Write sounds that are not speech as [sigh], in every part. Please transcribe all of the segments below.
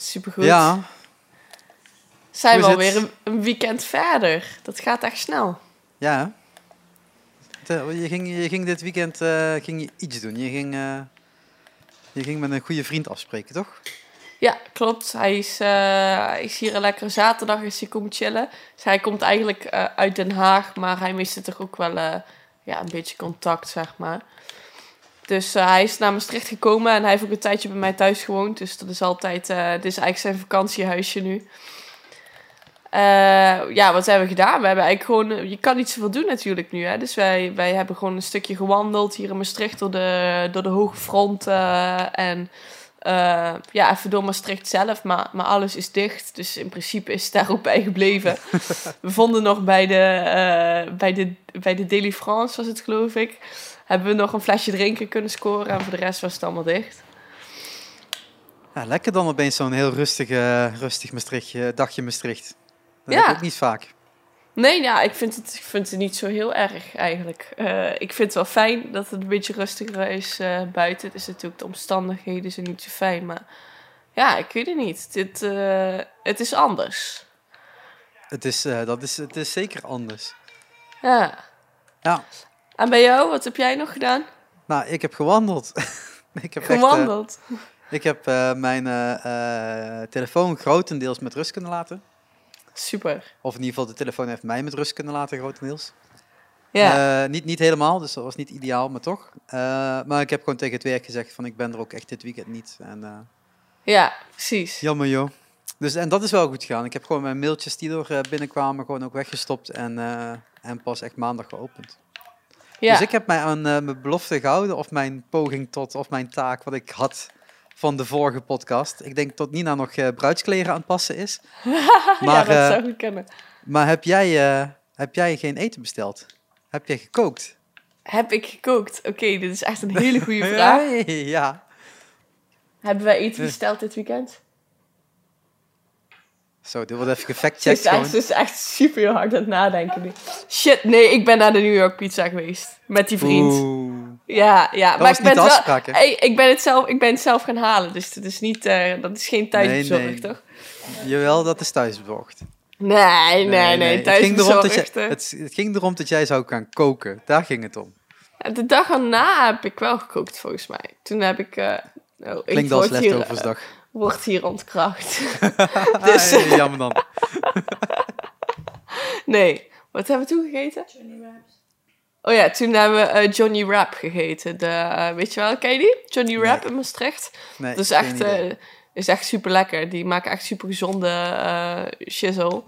Supergoed. Ja, Zijn we alweer een, een weekend verder. Dat gaat echt snel. ja. Je ging, je ging dit weekend eh, ging je iets doen. Je ging, eh, je ging met een goede vriend afspreken, toch? Ja, klopt. Hij is, eh, hij is hier een lekkere zaterdag is hij komen chillen. Dus hij komt eigenlijk uit Den Haag, maar hij miste toch ook wel ja, een beetje contact, zeg maar. Dus eh, hij is naar Maastricht gekomen en hij heeft ook een tijdje bij mij thuis gewoond. Dus dat is altijd, eh dit is eigenlijk zijn vakantiehuisje nu. Eh, ja, wat hebben we gedaan? We hebben eigenlijk gewoon, je kan niet zoveel doen natuurlijk nu. Hè? Dus wij, wij hebben gewoon een stukje gewandeld hier in Maastricht door de, door de hoge front. en ja, even door Maastricht zelf, maar, maar alles is dicht. Dus in principe is het daar ook [laughs] bij gebleven. we vonden nog bij de, bij, de, bij de Daily France, was het geloof ik, hebben we nog een flesje drinken kunnen scoren. En voor de rest was het allemaal dicht. Ja, lekker dan opeens zo'n heel rustig, eh, rustig Maastrichtje, dagje Maastricht. Dat Ja. heb ik ook niet vaak. Nee, ja, ik vind het, ik vind het niet zo heel erg eigenlijk. Eh, ik vind het wel fijn dat het een beetje rustiger is eh, buiten. Het is natuurlijk de omstandigheden zijn niet zo fijn, maar ja, ik weet het niet. Dit, eh, het is anders. Het is, eh, dat is, het is zeker anders. Ja. Ja, En bij jou, wat heb jij nog gedaan? nou, ik heb gewandeld. [laughs] ik heb echt, eh, Gewandeld. ik heb eh, mijn eh, telefoon grotendeels met rust kunnen laten. Super. Of in ieder geval, de telefoon heeft mij met rust kunnen laten, grotendeels. Ja. Niet, niet helemaal, dus dat was niet ideaal, maar toch. Maar ik heb gewoon tegen het werk gezegd van ik ben er ook echt dit weekend niet. En ja, precies. jammer joh. Dus, en dat is wel goed gegaan. Ik heb gewoon mijn mailtjes die er eh, binnenkwamen gewoon ook weggestopt en, en pas echt maandag geopend. Ja. Dus ik heb mij aan eh, mijn belofte gehouden of mijn poging tot, of mijn taak wat ik had van de vorige podcast. Ik denk dat Nina nog eh, bruidskleren aan het passen is. [laughs] ja, Maar, dat eh, zou ik kunnen. maar heb jij, heb jij geen eten besteld? Heb jij gekookt? Heb ik gekookt? Oké, dit is echt een [laughs] hele goede vraag. ja. Hebben wij eten Ja. besteld dit weekend? Zo, dit wordt even gefactcheckt is, echt, gewoon. ze is echt super hard aan het nadenken nu. Shit, nee, ik ben naar de New York Pizza geweest. Met die vriend. Oeh. Ja, ja. Dat maar was ik niet ben de wel... Hey, ik ben het zelf, ik ben het zelf gaan halen, dus dat is niet, eh, dat is geen thuisbezorgd, nee. toch? Jawel, dat is thuisbezorgd. Nee, nee, nee, Het ging, erom dat jij, het, het ging erom dat jij zou gaan koken. Daar ging het om. De dag erna heb ik wel gekookt, volgens mij. Toen heb ik... eh oh, ik Klinkt als leftoversdag. Wordt hier ontkracht. [laughs] dus, Hey, jammer dan. [laughs] nee. Wat hebben we toen gegeten? Oh ja, toen hebben we eh, Johnny Rap gegeten. De, eh, weet je wel, ken je die? Johnny Rap Nee. in Maastricht. Nee, Dat is echt, eh, is echt super lekker. Die maken echt super gezonde eh shizzle.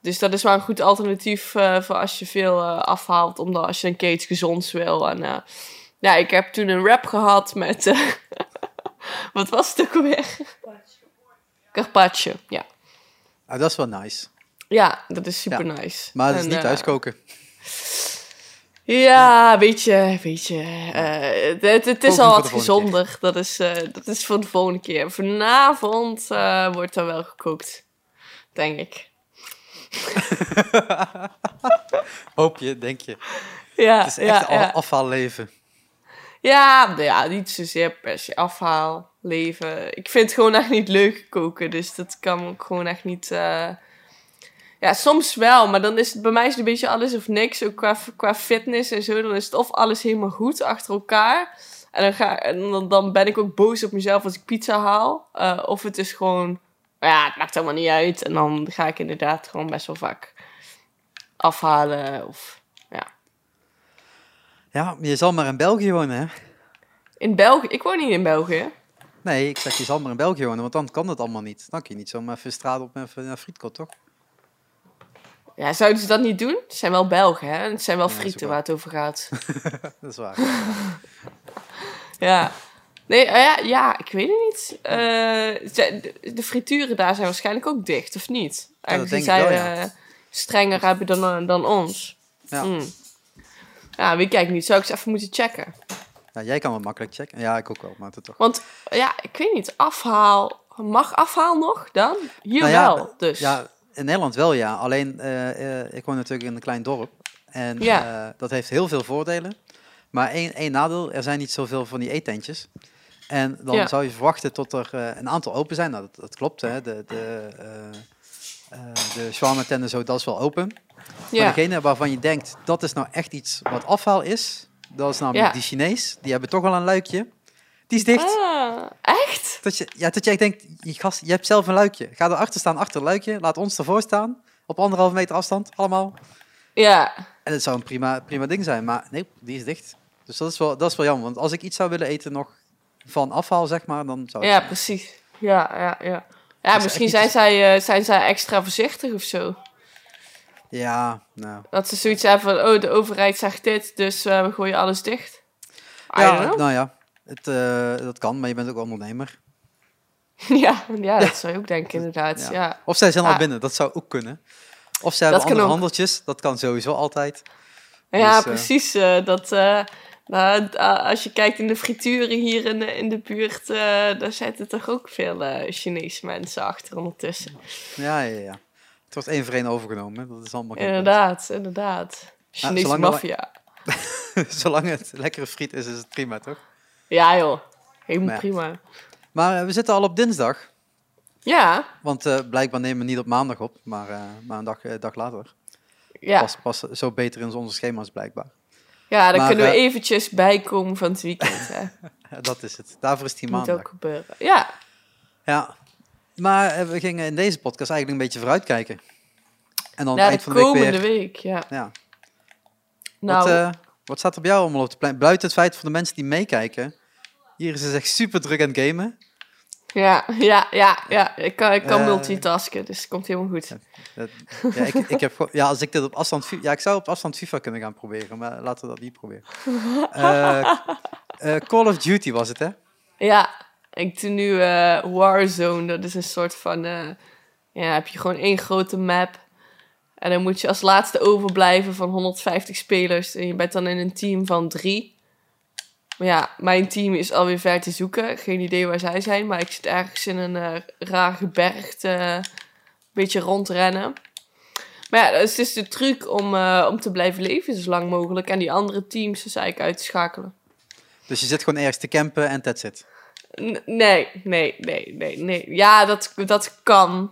Dus dat is wel een goed alternatief eh, voor als je veel eh, afhaalt. Omdat als je een keer iets gezonds wil. En eh, ja, ik heb toen een wrap gehad met... [laughs] wat was het ook alweer? Carpaccio, ja. Ah, dat is wel nice. Ja, dat is super nice. Maar het is En, niet eh, thuiskoken. Ja, weet je, weet je. eh, het, het is al wat gezonder. Dat is, eh, dat is voor de volgende keer. Vanavond eh, wordt er wel gekookt. Denk ik. [laughs] Hoop je, denk je. Ja, Het is echt ja, al ja. afvalleven. Ja, ja, niet zozeer per se afhaal, leven. Ik vind het gewoon echt niet leuk koken. Dus dat kan ik gewoon echt niet... eh, Ja, soms wel, maar dan is het bij mij is het een beetje alles of niks. Ook qua, qua fitness en zo. Dan is het of alles helemaal goed achter elkaar. En dan, ga, en dan, dan ben ik ook boos op mezelf als ik pizza haal. Eh, of het is gewoon... Ja, het maakt helemaal niet uit. En dan ga ik inderdaad gewoon best wel vaak afhalen. Of, ja. Ja, je zal maar in België wonen, hè? In België... Ik woon niet in België. Nee, ik zeg je zal maar in België wonen, want dan kan dat allemaal niet. Dan kun je niet zomaar even straat op even naar frietkot, toch? Ja, zouden ze dat niet doen? Het zijn wel Belgen, hè? Het zijn wel Ja, frieten waar het over gaat. [laughs] [laughs] Dat is waar. ja. Nee, eh, ja, ja, ik weet het niet. Ze- de, frituren daar zijn waarschijnlijk ook dicht, of niet? Aangezien denk ik zij wel, ja. eh, strenger hebben dan, dan ons. Ja. Hmm. Ja, weet ik niet. Zou ik eens even moeten checken. Ja, jij kan wel makkelijk checken. Ja, ik ook wel, maar het toch. Want, ja, ik weet niet. Afhaal... Mag afhaal nog dan? Hier Nou ja, wel, dus. Ja, in Nederland wel ja. Alleen, eh, eh, ik woon natuurlijk in een klein dorp. En Ja. eh, dat heeft heel veel voordelen. Maar één, één nadeel, er zijn niet zoveel van die eetentjes. En dan Ja. zou je verwachten tot er een aantal open zijn. Nou, dat, dat klopt. Hè. De, de, de shawarma zo, dat is wel open. Maar Ja. degene waarvan je denkt, dat is nou echt iets wat afhaal is, dat is namelijk Ja. die Chinees. Die hebben toch wel een luikje. Die is dicht. Ah, echt? Dat je, ja, dat je echt denkt, je, gast, je hebt zelf een luikje. Ga erachter staan, achter het luikje. Laat ons ervoor staan. Op anderhalve meter afstand, allemaal. Ja. En het zou een prima, prima ding zijn. Maar nee, die is dicht. Dus dat is, wel, dat is wel jammer. Want als ik iets zou willen eten nog van afhaal, zeg maar, dan zou het... Ja, precies. Ja, ja, ja. Ja, misschien zijn zij, eh, zijn zij extra voorzichtig of zo. Ja, nou... Dat ze zoiets hebben van, oh, de overheid zegt dit, dus eh, we gooien alles dicht. I Ja, nou ja, het, eh, dat kan, maar je bent ook ondernemer. [laughs] ja, ja, dat zou je ook denken, [laughs] inderdaad. Ja. Ja. Of zij zijn al binnen, dat zou ook kunnen. Of ze hebben kan andere handeltjes, dat kan sowieso altijd. Ja, Dus, eh, precies. dat, nou, als je kijkt in de frituren hier in de, in de buurt, daar zitten toch ook veel Chinese mensen achter ondertussen. Ja, ja, ja. Het wordt één voor één overgenomen, hè. dat is allemaal Inderdaad, inderdaad. Chinese zolang dat- maffia. [laughs] Zolang het lekkere friet is, is het prima, toch? Ja joh, helemaal ja. prima. Maar eh, we zitten al op dinsdag. Ja, Want eh, blijkbaar nemen we niet op maandag op, maar, eh, maar een dag, dag later. ja. Pas, pas zo beter in onze schema's blijkbaar. ja dan Maar, kunnen we eventjes bijkomen van het weekend. Hè. [laughs] Dat is het. Daarvoor is die Moet maandag. ook gebeuren. Ja, Ja. Maar eh, we gingen in deze podcast eigenlijk een beetje vooruitkijken. En dan eind de van de week komende weer. week. Ja. Ja. Nou, Wat, eh, wat staat er op jou allemaal op de plein? Buiten het feit van de mensen die meekijken. Hier is het echt super druk aan het gamen. ja, ja, ja, ja. Ik kan, ik kan Eh, multitasken, dus het komt helemaal goed. Dat- ja, ik, ik heb, ja, als ik dit op afstand... Ja, ik zou op afstand FIFA kunnen gaan proberen, maar laten we dat niet proberen. [laughs] Call of Duty was het, hè? Ja, ik doe nu eh, Warzone. Dat is een soort van... eh, ja, heb je gewoon één grote map. En dan moet je als laatste overblijven van 150 spelers. En je bent dan in een team van drie. Maar ja, mijn team is alweer ver te zoeken. Geen idee waar zij zijn. Maar ik zit ergens in een eh, raar gebergte... beetje rondrennen. Maar ja, het is de truc om, om te blijven leven zo lang mogelijk. En die andere teams dus eigenlijk uit te schakelen. Dus je zit gewoon ergens te campen en that's it. Nee, nee, nee, nee, nee. Ja, dat, dat kan.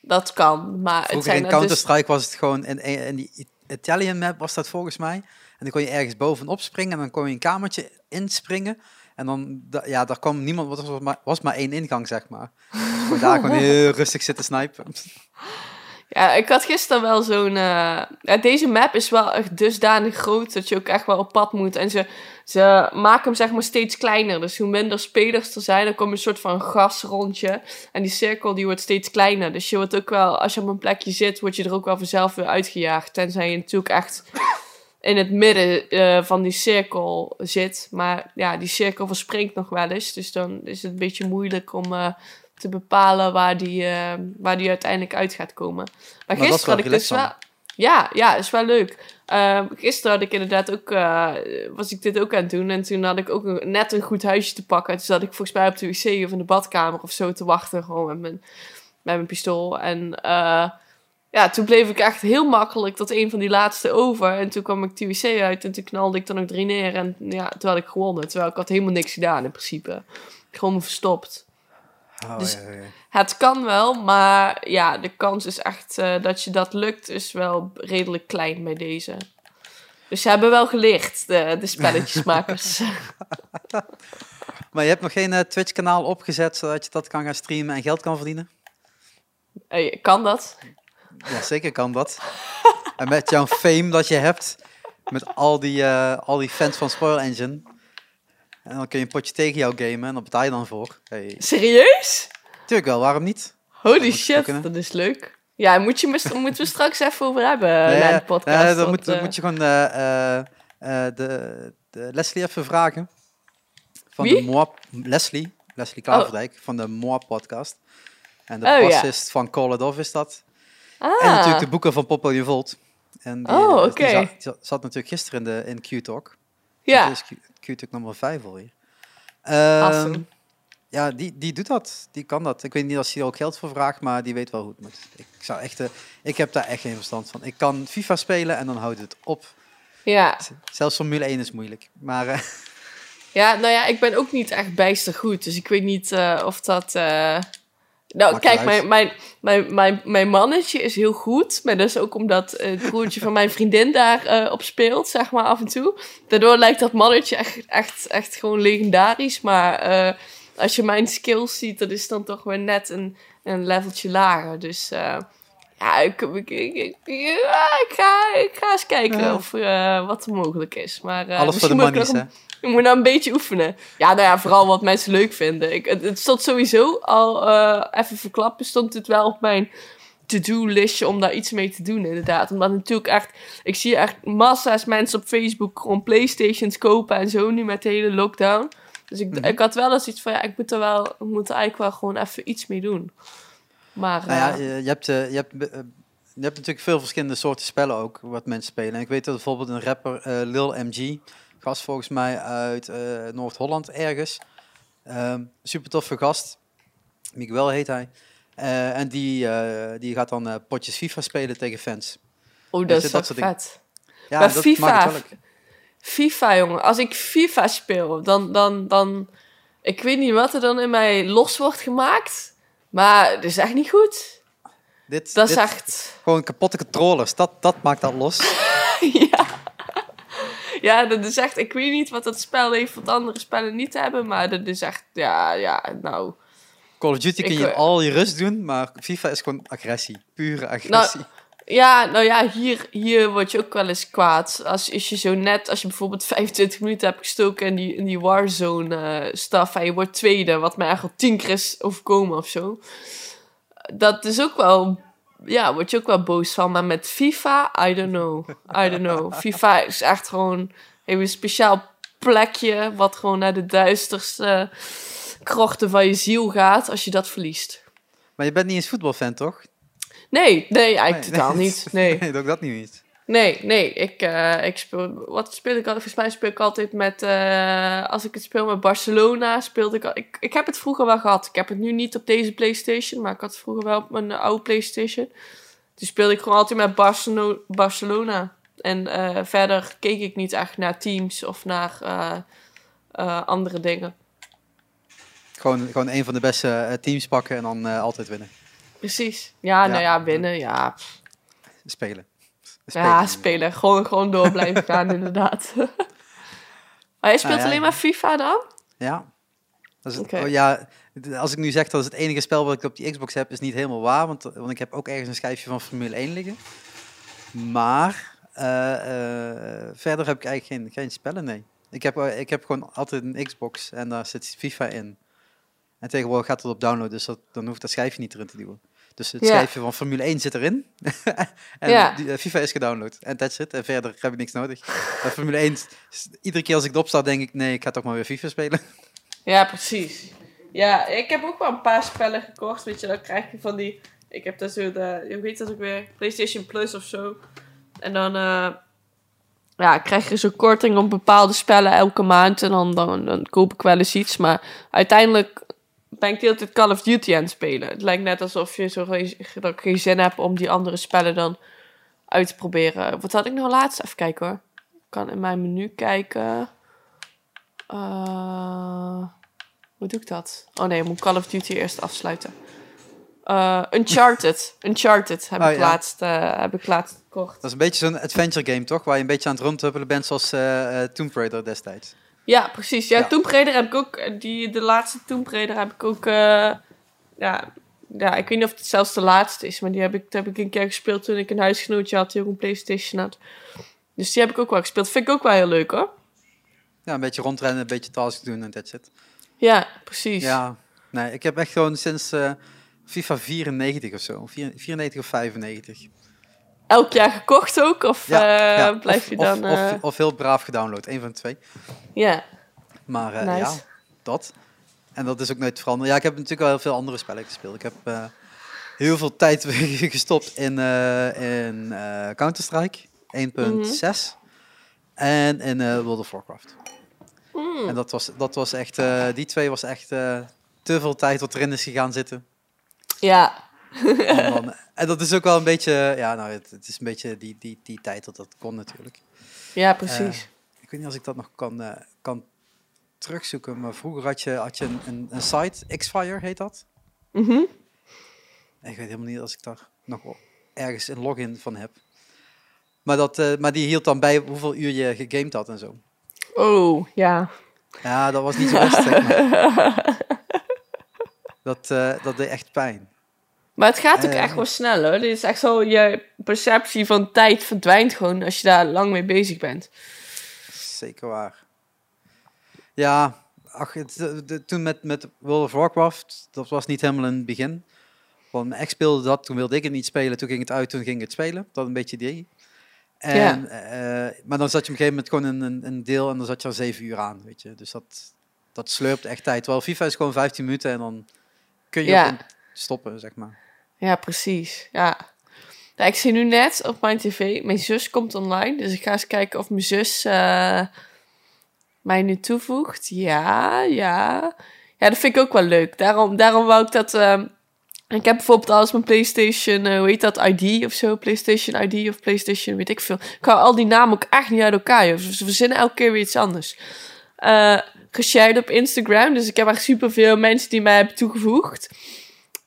Dat kan. Maar het Vroeger zijn in dus... Counter-Strike was het gewoon... In, in die Italian map was dat volgens mij. En dan kon je ergens bovenop springen en dan kon je een kamertje inspringen. En dan, da- ja, daar kwam niemand... Er was maar, was maar één ingang, zeg maar. Dus kon je daar gewoon [laughs] heel rustig zitten snipen. Ja, ik had gisteren wel zo'n... eh, deze map is wel echt dusdanig groot dat je ook echt wel op pad moet. En ze, ze maken hem zeg maar steeds kleiner. Dus hoe minder spelers er zijn, dan kom je een soort van gasrondje. En die cirkel die wordt steeds kleiner. Dus je wordt ook wel, als je op een plekje zit, word je er ook wel vanzelf weer uitgejaagd. Tenzij je natuurlijk echt in het midden eh, van die cirkel zit. Maar ja, die cirkel verspringt nog wel eens. Dus dan is het een beetje moeilijk om eh, te bepalen waar die, eh, waar die uiteindelijk uit gaat komen. Maar, gisteren had ik dus wel... Ja, ja, is wel leuk. Ehm, gisteren had ik inderdaad ook, eh, was ik dit ook aan het doen. En toen had ik ook een- net een goed huisje te pakken. Dus zat ik volgens mij op de wc of in de badkamer of zo te wachten. Gewoon met mijn, met mijn pistool. En eh, ja, toen bleef ik echt heel makkelijk tot een van die laatste over. En toen kwam ik de wc uit en toen knalde ik er nog drie neer. En ja, toen had ik gewonnen. Terwijl ik had helemaal niks gedaan in principe. Gewoon me verstopt. Oh, Dus- ja, ja, ja. Het kan wel, maar ja, de kans is echt eh, dat je dat lukt, is wel redelijk klein bij deze. Dus ze hebben wel geleerd, de, de spelletjesmakers. [laughs] Maar je hebt nog geen eh, Twitch-kanaal opgezet zodat je dat kan gaan streamen en geld kan verdienen? Hey, kan dat? Ja, zeker kan dat. en met jouw fame dat je hebt, met al die, eh, al die fans van Spoil Engine. En dan kun je een potje tegen jou gamen en daar betaal je dan voor. Hey. Serieus? Tuurlijk wel, waarom niet? Holy shit, kunnen. dat is leuk. Ja, moet je moeten we straks even over hebben Nee, na de eh, podcast. dan want, moet, dan eh, moet je gewoon eh, eh, eh, de, de Leslie even vragen. Van Wie? de Moab, Leslie, Leslie Klaverdijk van de Moab podcast. En de Oh, ja. bassist van Call It Off is dat. ah, En natuurlijk de boeken van Poppo Volt. En die, Oh, eh, oké. zat, natuurlijk gisteren in, de, in Q-Talk. ja, is Q- Q-Talk nummer 5 alweer. Ehm, awesome. ja, die, die doet dat. Die kan dat. Ik weet niet of hij er ook geld voor vraagt, maar die weet wel hoe het moet. Ik, zou echt, eh, ik heb daar echt geen verstand van. Ik kan FIFA spelen en dan houdt het op. Ja, Zelfs Formule 1 is moeilijk. Maar, eh, [laughs] Ja, nou ja, ik ben ook niet echt bijster goed. Dus ik weet niet eh, of dat... Nou, Maakt kijk, mijn, mijn, mijn, mijn, mijn mannetje is heel goed. Maar dat is ook omdat het broertje van mijn vriendin daar eh, op speelt, zeg maar, af en toe. Daardoor lijkt dat mannetje echt, echt, echt gewoon legendarisch. Maar eh, als je mijn skills ziet, dat is dan toch weer net een, een leveltje lager. Dus eh, ja, ik, ik, ik, ik- ja, ik ga, ik ga eens kijken Ja. of eh, wat er mogelijk is. Maar, eh, Alles voor de hè? ik moet nou een beetje oefenen. Ja, nou ja, vooral wat mensen leuk vinden. Ik, het, het stond sowieso al, eh, even verklappen, stond het wel op mijn to-do-listje om daar iets mee te doen, inderdaad. Omdat natuurlijk echt, ik zie echt massa's mensen op Facebook gewoon Playstations kopen en zo nu met de hele lockdown. Dus ik, Mhm. ik had wel eens iets van, ja, ik moet er wel, ik moet er eigenlijk wel gewoon even iets mee doen. Maar, Nou ja, eh, je, hebt, eh, je, hebt, eh, je hebt natuurlijk veel verschillende soorten spellen ook, wat mensen spelen. En ik weet dat bijvoorbeeld een rapper, Lil MG, gast volgens mij uit Noord-Holland ergens. Ehm super toffe gast. Miguel heet hij. En die, die gaat dan potjes FIFA spelen tegen fans. oh, dat is dat dingen. vet. Ja, Maar dat FIFA. FIFA, jongen. Als ik FIFA speel, dan, dan, dan... Ik weet niet wat er dan in mij los wordt gemaakt. Maar het is echt niet goed. Dit, Dat is echt... Gewoon kapotte controllers, dat, dat maakt dat los. [laughs] ja. Ja, dat is echt... Ik weet niet wat dat spel heeft wat andere spellen niet hebben. Maar dat is echt... Ja, ja, nou... Call of Duty kun Ik, je eh, al je rust doen, maar FIFA is gewoon agressie. Pure agressie. Ja, nou ja, hier, hier word je ook wel eens kwaad. Als, als je zo net, als je bijvoorbeeld [laughs] 25 minuten hebt gestoken in die, in die Warzone eh en je wordt tweede, wat mij echt al tien keer is overkomen of zo. Dat is ook wel, ja, word je ook wel boos van. Maar met FIFA, I don't know. I don't know. [laughs] FIFA is echt gewoon, heeft een speciaal plekje wat gewoon naar de duisterste krochten van je ziel gaat als je dat verliest. Maar je bent niet eens voetbalfan, toch? Nee, nee, eigenlijk Nee, totaal nee. niet. [laughs] Nee. Nee, ook dat niet. Nee, nee. Ik, eh, ik speel. Wat speel ik altijd? Volgens mij speel ik altijd met. eh, als ik het speel met Barcelona, speelde ik, al- ik. Ik heb het vroeger wel gehad. Ik heb het nu niet op deze PlayStation, maar ik had het vroeger wel op mijn oude PlayStation. Toen speelde ik gewoon altijd met Barcelo- Barcelona. En eh, verder keek ik niet echt naar teams of naar andere dingen. Gewoon, gewoon een van de beste teams pakken en dan altijd winnen. Precies. Ja, nou ja, winnen. Ja. Spelen. ja spelen. Gewoon, gewoon door blijven gaan, [laughs] inderdaad. maar jij speelt Nou alleen maar FIFA dan? Ja. Dat is, het- Oké. oh, ja. Als ik nu zeg dat het het enige spel wat ik op die Xbox heb, is niet helemaal waar. Want, want ik heb ook ergens een schijfje van Formule 1 liggen. Maar eh, eh, verder heb ik eigenlijk geen, geen spellen, nee. Ik heb, eh, ik heb gewoon altijd een Xbox en daar zit FIFA in. En tegenwoordig gaat het op download, dus dat, dan hoeft dat schijfje niet erin te duwen. Dus het Ja. schijfje van Formule 1 zit erin. [laughs] en Ja. die, eh, FIFA is gedownload. En that's it. En verder heb ik niks nodig. Bij Formule 1, s- iedere keer als ik erop sta, denk ik, nee, ik ga toch maar weer FIFA spelen. Ja, precies. Ja, ik heb ook wel een paar spellen gekocht. Weet je, dan krijg je van die. Ik heb daar zo de. Je weet dat ook weer. PlayStation Plus of zo. En dan. eh, ja, krijg je zo'n korting op bepaalde spellen elke maand. En dan, dan, dan koop ik wel eens iets. Maar uiteindelijk ben ik de hele tijd Call of Duty aan het spelen. Het lijkt net alsof je zo geen, dat ik geen zin heb om die andere spellen dan uit te proberen. Wat had ik nou laatst? Even kijken hoor. Ik kan in mijn menu kijken. Eh, hoe doe ik dat? Oh nee, ik moet Call of Duty eerst afsluiten. Eh, Uncharted. [laughs] Uncharted heb, Oh, ik ja. laatst, eh, heb ik laatst gekocht. Dat is een beetje zo'n adventure game, toch? Waar je een beetje aan het rondhuppelen bent, zoals Tomb Raider destijds. Ja, precies. Ja, Ja. Tomb Raider heb ik ook. eh, Die, de laatste Tomb Raider heb ik ook. eh, ja, ja, ik weet niet of het zelfs de laatste is, maar die heb ik, heb ik een keer gespeeld toen ik een huisgenootje had die ook een PlayStation had. Dus die heb ik ook wel gespeeld. Vind ik ook wel heel leuk hoor. Ja, een beetje rondrennen, een beetje tasks doen en that's it. Ja, precies. Ja, nee, ik heb echt gewoon sinds eh, FIFA 94 of zo. Vier- 94 of 95. Elk jaar gekocht ook? Of Ja, eh, ja, blijf of, je of- dan. Of, eh, of, heel braaf gedownload, een van de twee. ja, Maar eh, Nice. ja, dat. En dat is ook nooit veranderd. Ja, ik heb natuurlijk wel heel veel andere spellen gespeeld. Ik heb heel veel tijd [laughs] gestopt in, in Counter-Strike 1.6 en in World of Warcraft. Mm. En dat was, dat was echt, die twee was echt te veel tijd wat erin is gegaan zitten. ja. [laughs] En, dan, en dat is ook wel een beetje, ja, nou, het, het is een beetje die, die, die tijd dat dat kon natuurlijk. ja, precies. Ik weet niet als ik dat nog kan, eh, kan terugzoeken. Maar vroeger had je, had je een, een, een site, Xfire heet dat. Mhm. Ik weet helemaal niet als ik daar nog ergens een login van heb. Maar, dat, eh, maar die hield dan bij hoeveel uur je gegamed had en zo. Oh, ja. Ja, dat was niet zo best, zeg maar. [laughs] Dat, eh, dat deed echt pijn. Maar het gaat ook Eh. echt wel snel hoor. Dit is echt zo, je perceptie van tijd verdwijnt gewoon als je daar lang mee bezig bent. Zeker waar. Ja, ach, het, de- de- toen met, met World of Warcraft, dat was niet helemaal in het begin. Want mijn ex speelde dat, toen wilde ik het niet spelen, toen ging het uit, toen ging het spelen. Dat een beetje die. En, eh, maar dan zat je op een gegeven moment gewoon in een, een deel en dan zat je al zeven uur aan, weet je. Dus dat, dat slurpt echt tijd. Terwijl FIFA is gewoon 15 minuten en dan kun je Ja. stoppen, zeg maar. Ja, precies. Ja. Nou, ik zie nu net op mijn tv, mijn zus komt online. Dus ik ga eens kijken of mijn zus eh, mij nu toevoegt. Ja, ja. Ja, dat vind ik ook wel leuk. Daarom, daarom wou ik dat... ehm, ik heb bijvoorbeeld alles mijn PlayStation, eh, hoe heet dat, ID of zo? PlayStation ID of PlayStation, weet ik veel. Ik hou al die namen ook echt niet uit elkaar, joh. Ze verzinnen elke keer weer iets anders. Eh geshared op Instagram, dus ik heb echt superveel mensen die mij hebben toegevoegd.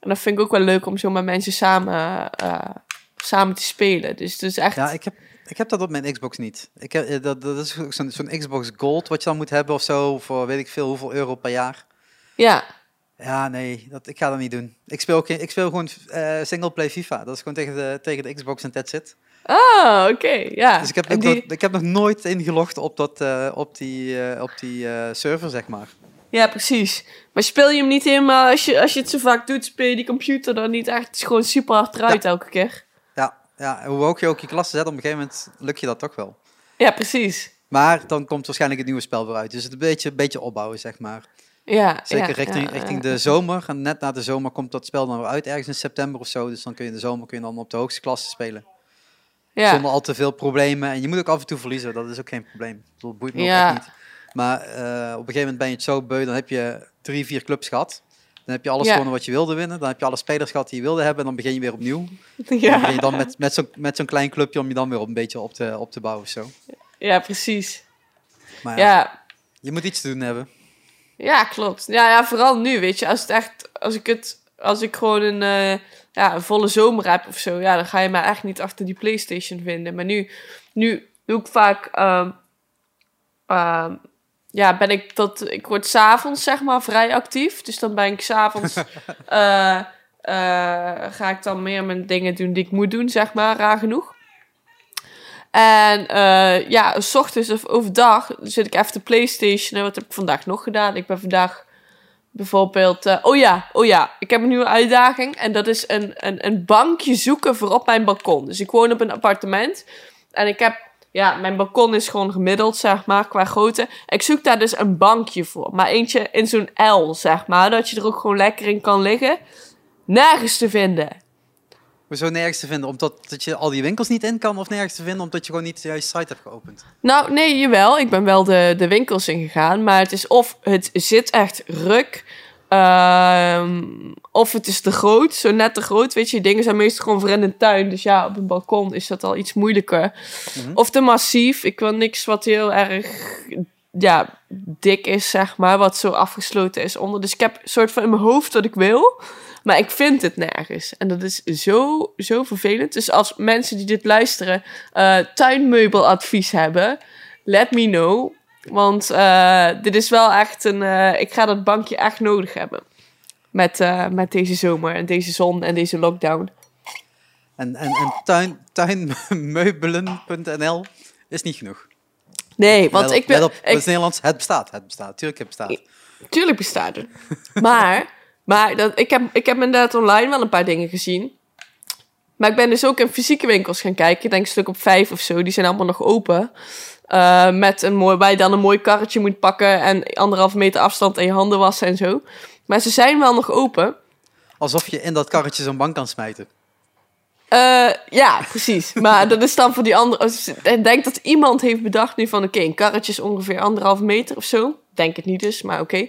En dat vind ik ook wel leuk om zo met mensen samen, eh, samen te spelen. Dus het is echt... Ja, ik heb, ik heb dat op mijn Xbox niet. Ik heb, eh, dat, dat is ook zo'n zo'n Xbox Gold wat je dan moet hebben of zo, voor weet ik veel hoeveel euro per jaar. ja. Ja, nee, dat, ik ga dat niet doen. Ik speel, geen, ik speel gewoon eh singleplay FIFA. Dat is gewoon tegen de, tegen de Xbox en that's it. Ah, oké, ja. Dus ik heb, ook die- nog- ik heb nog nooit ingelogd op, dat, op die, op die server, zeg maar. Ja, precies. Maar speel je hem niet helemaal, als je, als je het zo vaak doet, speel je die computer dan niet echt het is gewoon super hard eruit elke keer. Ja, ja, hoe hoog je ook je klasse zet, op een gegeven moment lukt je dat toch wel. Ja, precies. Maar dan komt waarschijnlijk het nieuwe spel weer uit. Dus het een beetje, een beetje opbouwen, zeg maar. Ja, Zeker ja, richting, ja, richting de zomer. En net na de zomer komt dat spel dan weer uit, ergens in september of zo. Dus dan kun je in de zomer kun je dan op de hoogste klasse spelen. Ja, Zonder al te veel problemen. En je moet ook af en toe verliezen, dat is ook geen probleem. Bedoel, boeit me ook echt niet. Maar eh, op een gegeven moment ben je het zo beu, dan heb je drie, vier clubs gehad. Dan heb je alles Ja. gewonnen wat je wilde winnen. Dan heb je alle spelers gehad die je wilde hebben. En dan begin je weer opnieuw. [laughs] En dan begin je dan met, met zo'n met zo'n klein clubje om je dan weer op een beetje op te, op te bouwen. of Zo. ja, precies. Maar ja, Ja, je moet iets te doen hebben. Ja, klopt. Ja, ja, vooral nu, weet je. Als het echt, als ik het, als ik gewoon een, eh, ja, een volle zomer heb of zo, ja, dan ga je mij echt niet achter die PlayStation vinden. Maar nu, nu doe ik vaak, ehm, ehm, ja, ben ik tot, ik word s'avonds zeg maar vrij actief. Dus dan ben ik s'avonds, [laughs] eh ga ik dan meer mijn dingen doen die ik moet doen, zeg maar, raar genoeg. En eh, ja, s ochtends of overdag zit ik even te PlayStation. Wat heb ik vandaag nog gedaan? Ik ben vandaag bijvoorbeeld. oh ja, oh ja, ik heb een nieuwe uitdaging. En dat is een, een, een bankje zoeken voor op mijn balkon. Dus ik woon op een appartement. En ik heb. Ja, mijn balkon is gewoon gemiddeld, zeg maar, qua grootte. Ik zoek daar dus een bankje voor. Maar eentje in zo'n L, zeg maar. Dat je er ook gewoon lekker in kan liggen. Nergens te vinden. Hoezo nergens te vinden? Omdat dat je al die winkels niet in kan? Of nergens te vinden omdat je gewoon niet de juiste site hebt geopend? Nou, nee, jawel. Ik ben wel de, de winkels ingegaan. Maar het is of het zit echt ruk. Ehm, of het is te groot. Zo net te groot. Weet je, dingen zijn meestal gewoon voor in de tuin. Dus ja, op een balkon is dat al iets moeilijker. Mhm. Of te massief. Ik wil niks wat heel erg ja, dik is, zeg maar. Wat zo afgesloten is onder. Dus ik heb een soort van in mijn hoofd wat ik wil. Maar ik vind het nergens. En dat is zo, zo vervelend. Dus als mensen die dit luisteren eh, tuinmeubeladvies hebben, let me know. Want eh, dit is wel echt een. eh, ik ga dat bankje echt nodig hebben. Met, eh, met deze zomer en deze zon en deze lockdown. En, en, en tuin, tuinmeubelen.nl is niet genoeg. Nee, want Let ik ben. let op, ik- het is Nederlands. Het bestaat. Het bestaat. Tuurlijk, het bestaat. Tuurlijk bestaat het. Maar, maar dat, ik, heb, ik heb inderdaad online wel een paar dingen gezien. Maar ik ben dus ook in fysieke winkels gaan kijken. Ik denk een stuk op vijf of zo. Die zijn allemaal nog open. Eh, met een mooi, waar je dan een mooi karretje moet pakken. En anderhalve meter afstand en je handen wassen en zo. Maar ze zijn wel nog open. Alsof je in dat karretje zo'n bank kan smijten. Eh, ja, precies. Maar dat is dan voor die andere. als- Ik denk dat iemand heeft bedacht nu van: oké, een karretje is ongeveer anderhalve meter of zo. Denk het niet dus, maar oké.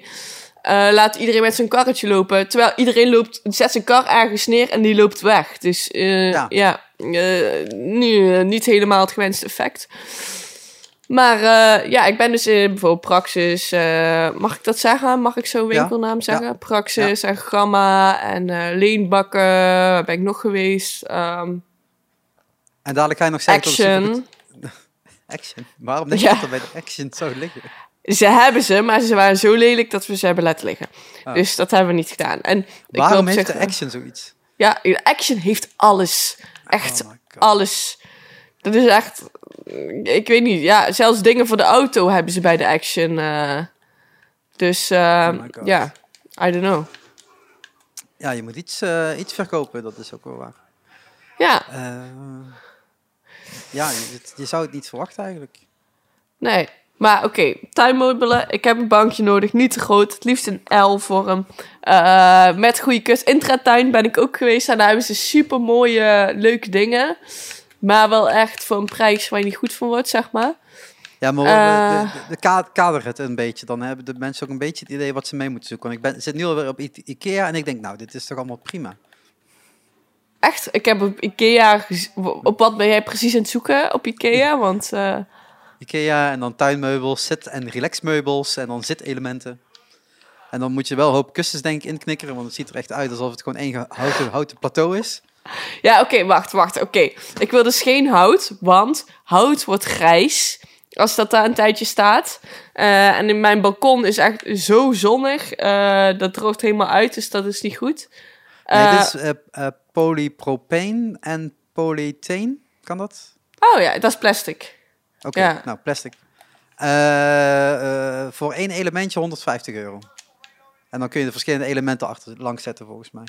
Eh, laat iedereen met zijn karretje lopen. Terwijl iedereen loopt, zet zijn kar ergens neer en die loopt weg. Dus Ja. ja, nu, niet helemaal het gewenste effect. Maar eh, ja, ik ben dus in bijvoorbeeld Praxis. eh, mag ik dat zeggen? Mag ik zo'n Ja. winkelnaam zeggen? Praxis en Gamma en eh Leenbakken. Waar ben ik nog geweest? Ehm, En dadelijk ga je nog zeggen... dat Action. [laughs] Action? Waarom denk je Ja. dat er bij de Action zou liggen? Ze hebben ze, maar ze waren zo lelijk dat we ze hebben laten liggen. Ah. Dus dat hebben we niet gedaan. En ik Waarom op heeft zich- de Action zoiets? Ja, Action heeft alles. Echt Oh God. alles. Dat is echt... Ik weet niet. Ja, zelfs dingen voor de auto hebben ze bij de Action. eh. dus eh, Oh ja, I don't know. Ja, je moet iets, eh, iets verkopen, dat is ook wel waar. Ja, ja, je, je zou het niet verwachten eigenlijk. nee. Maar oké, tuinmeubelen. Ik heb een bankje nodig. Niet te groot. Het liefst een L-vorm. Eh met goede kus. Intratuin ben ik ook geweest. En daar hebben ze super mooie, leuke dingen. Maar wel echt voor een prijs waar je niet goed van wordt, zeg maar. Ja, maar Eh. de, de, de ka- kader het een beetje. Dan hebben de mensen ook een beetje het idee wat ze mee moeten zoeken. Want ik ben, zit nu alweer op I- Ikea en ik denk, nou, dit is toch allemaal prima. Echt, ik heb op Ikea... Op wat ben jij precies aan het zoeken op Ikea? Want eh, Ikea en dan tuinmeubels, zit- en relaxmeubels en dan zitelementen. En dan moet je wel een hoop kussens denk ik inknikkeren, want het ziet er echt uit alsof het gewoon één houten, houten plateau is. Ja, oké, wacht, wacht. Oké, ik wil dus geen hout, want hout wordt grijs als dat daar een tijdje staat. Eh, en in mijn balkon is echt zo zonnig. eh, dat droogt helemaal uit, dus dat is niet goed. Nee, dit is eh, eh, polypropeen en polythene. Kan dat? Oh ja, dat is plastic. Oké, Ja. nou, plastic. Voor één elementje 150 euro. En dan kun je de verschillende elementen achter langs zetten volgens mij.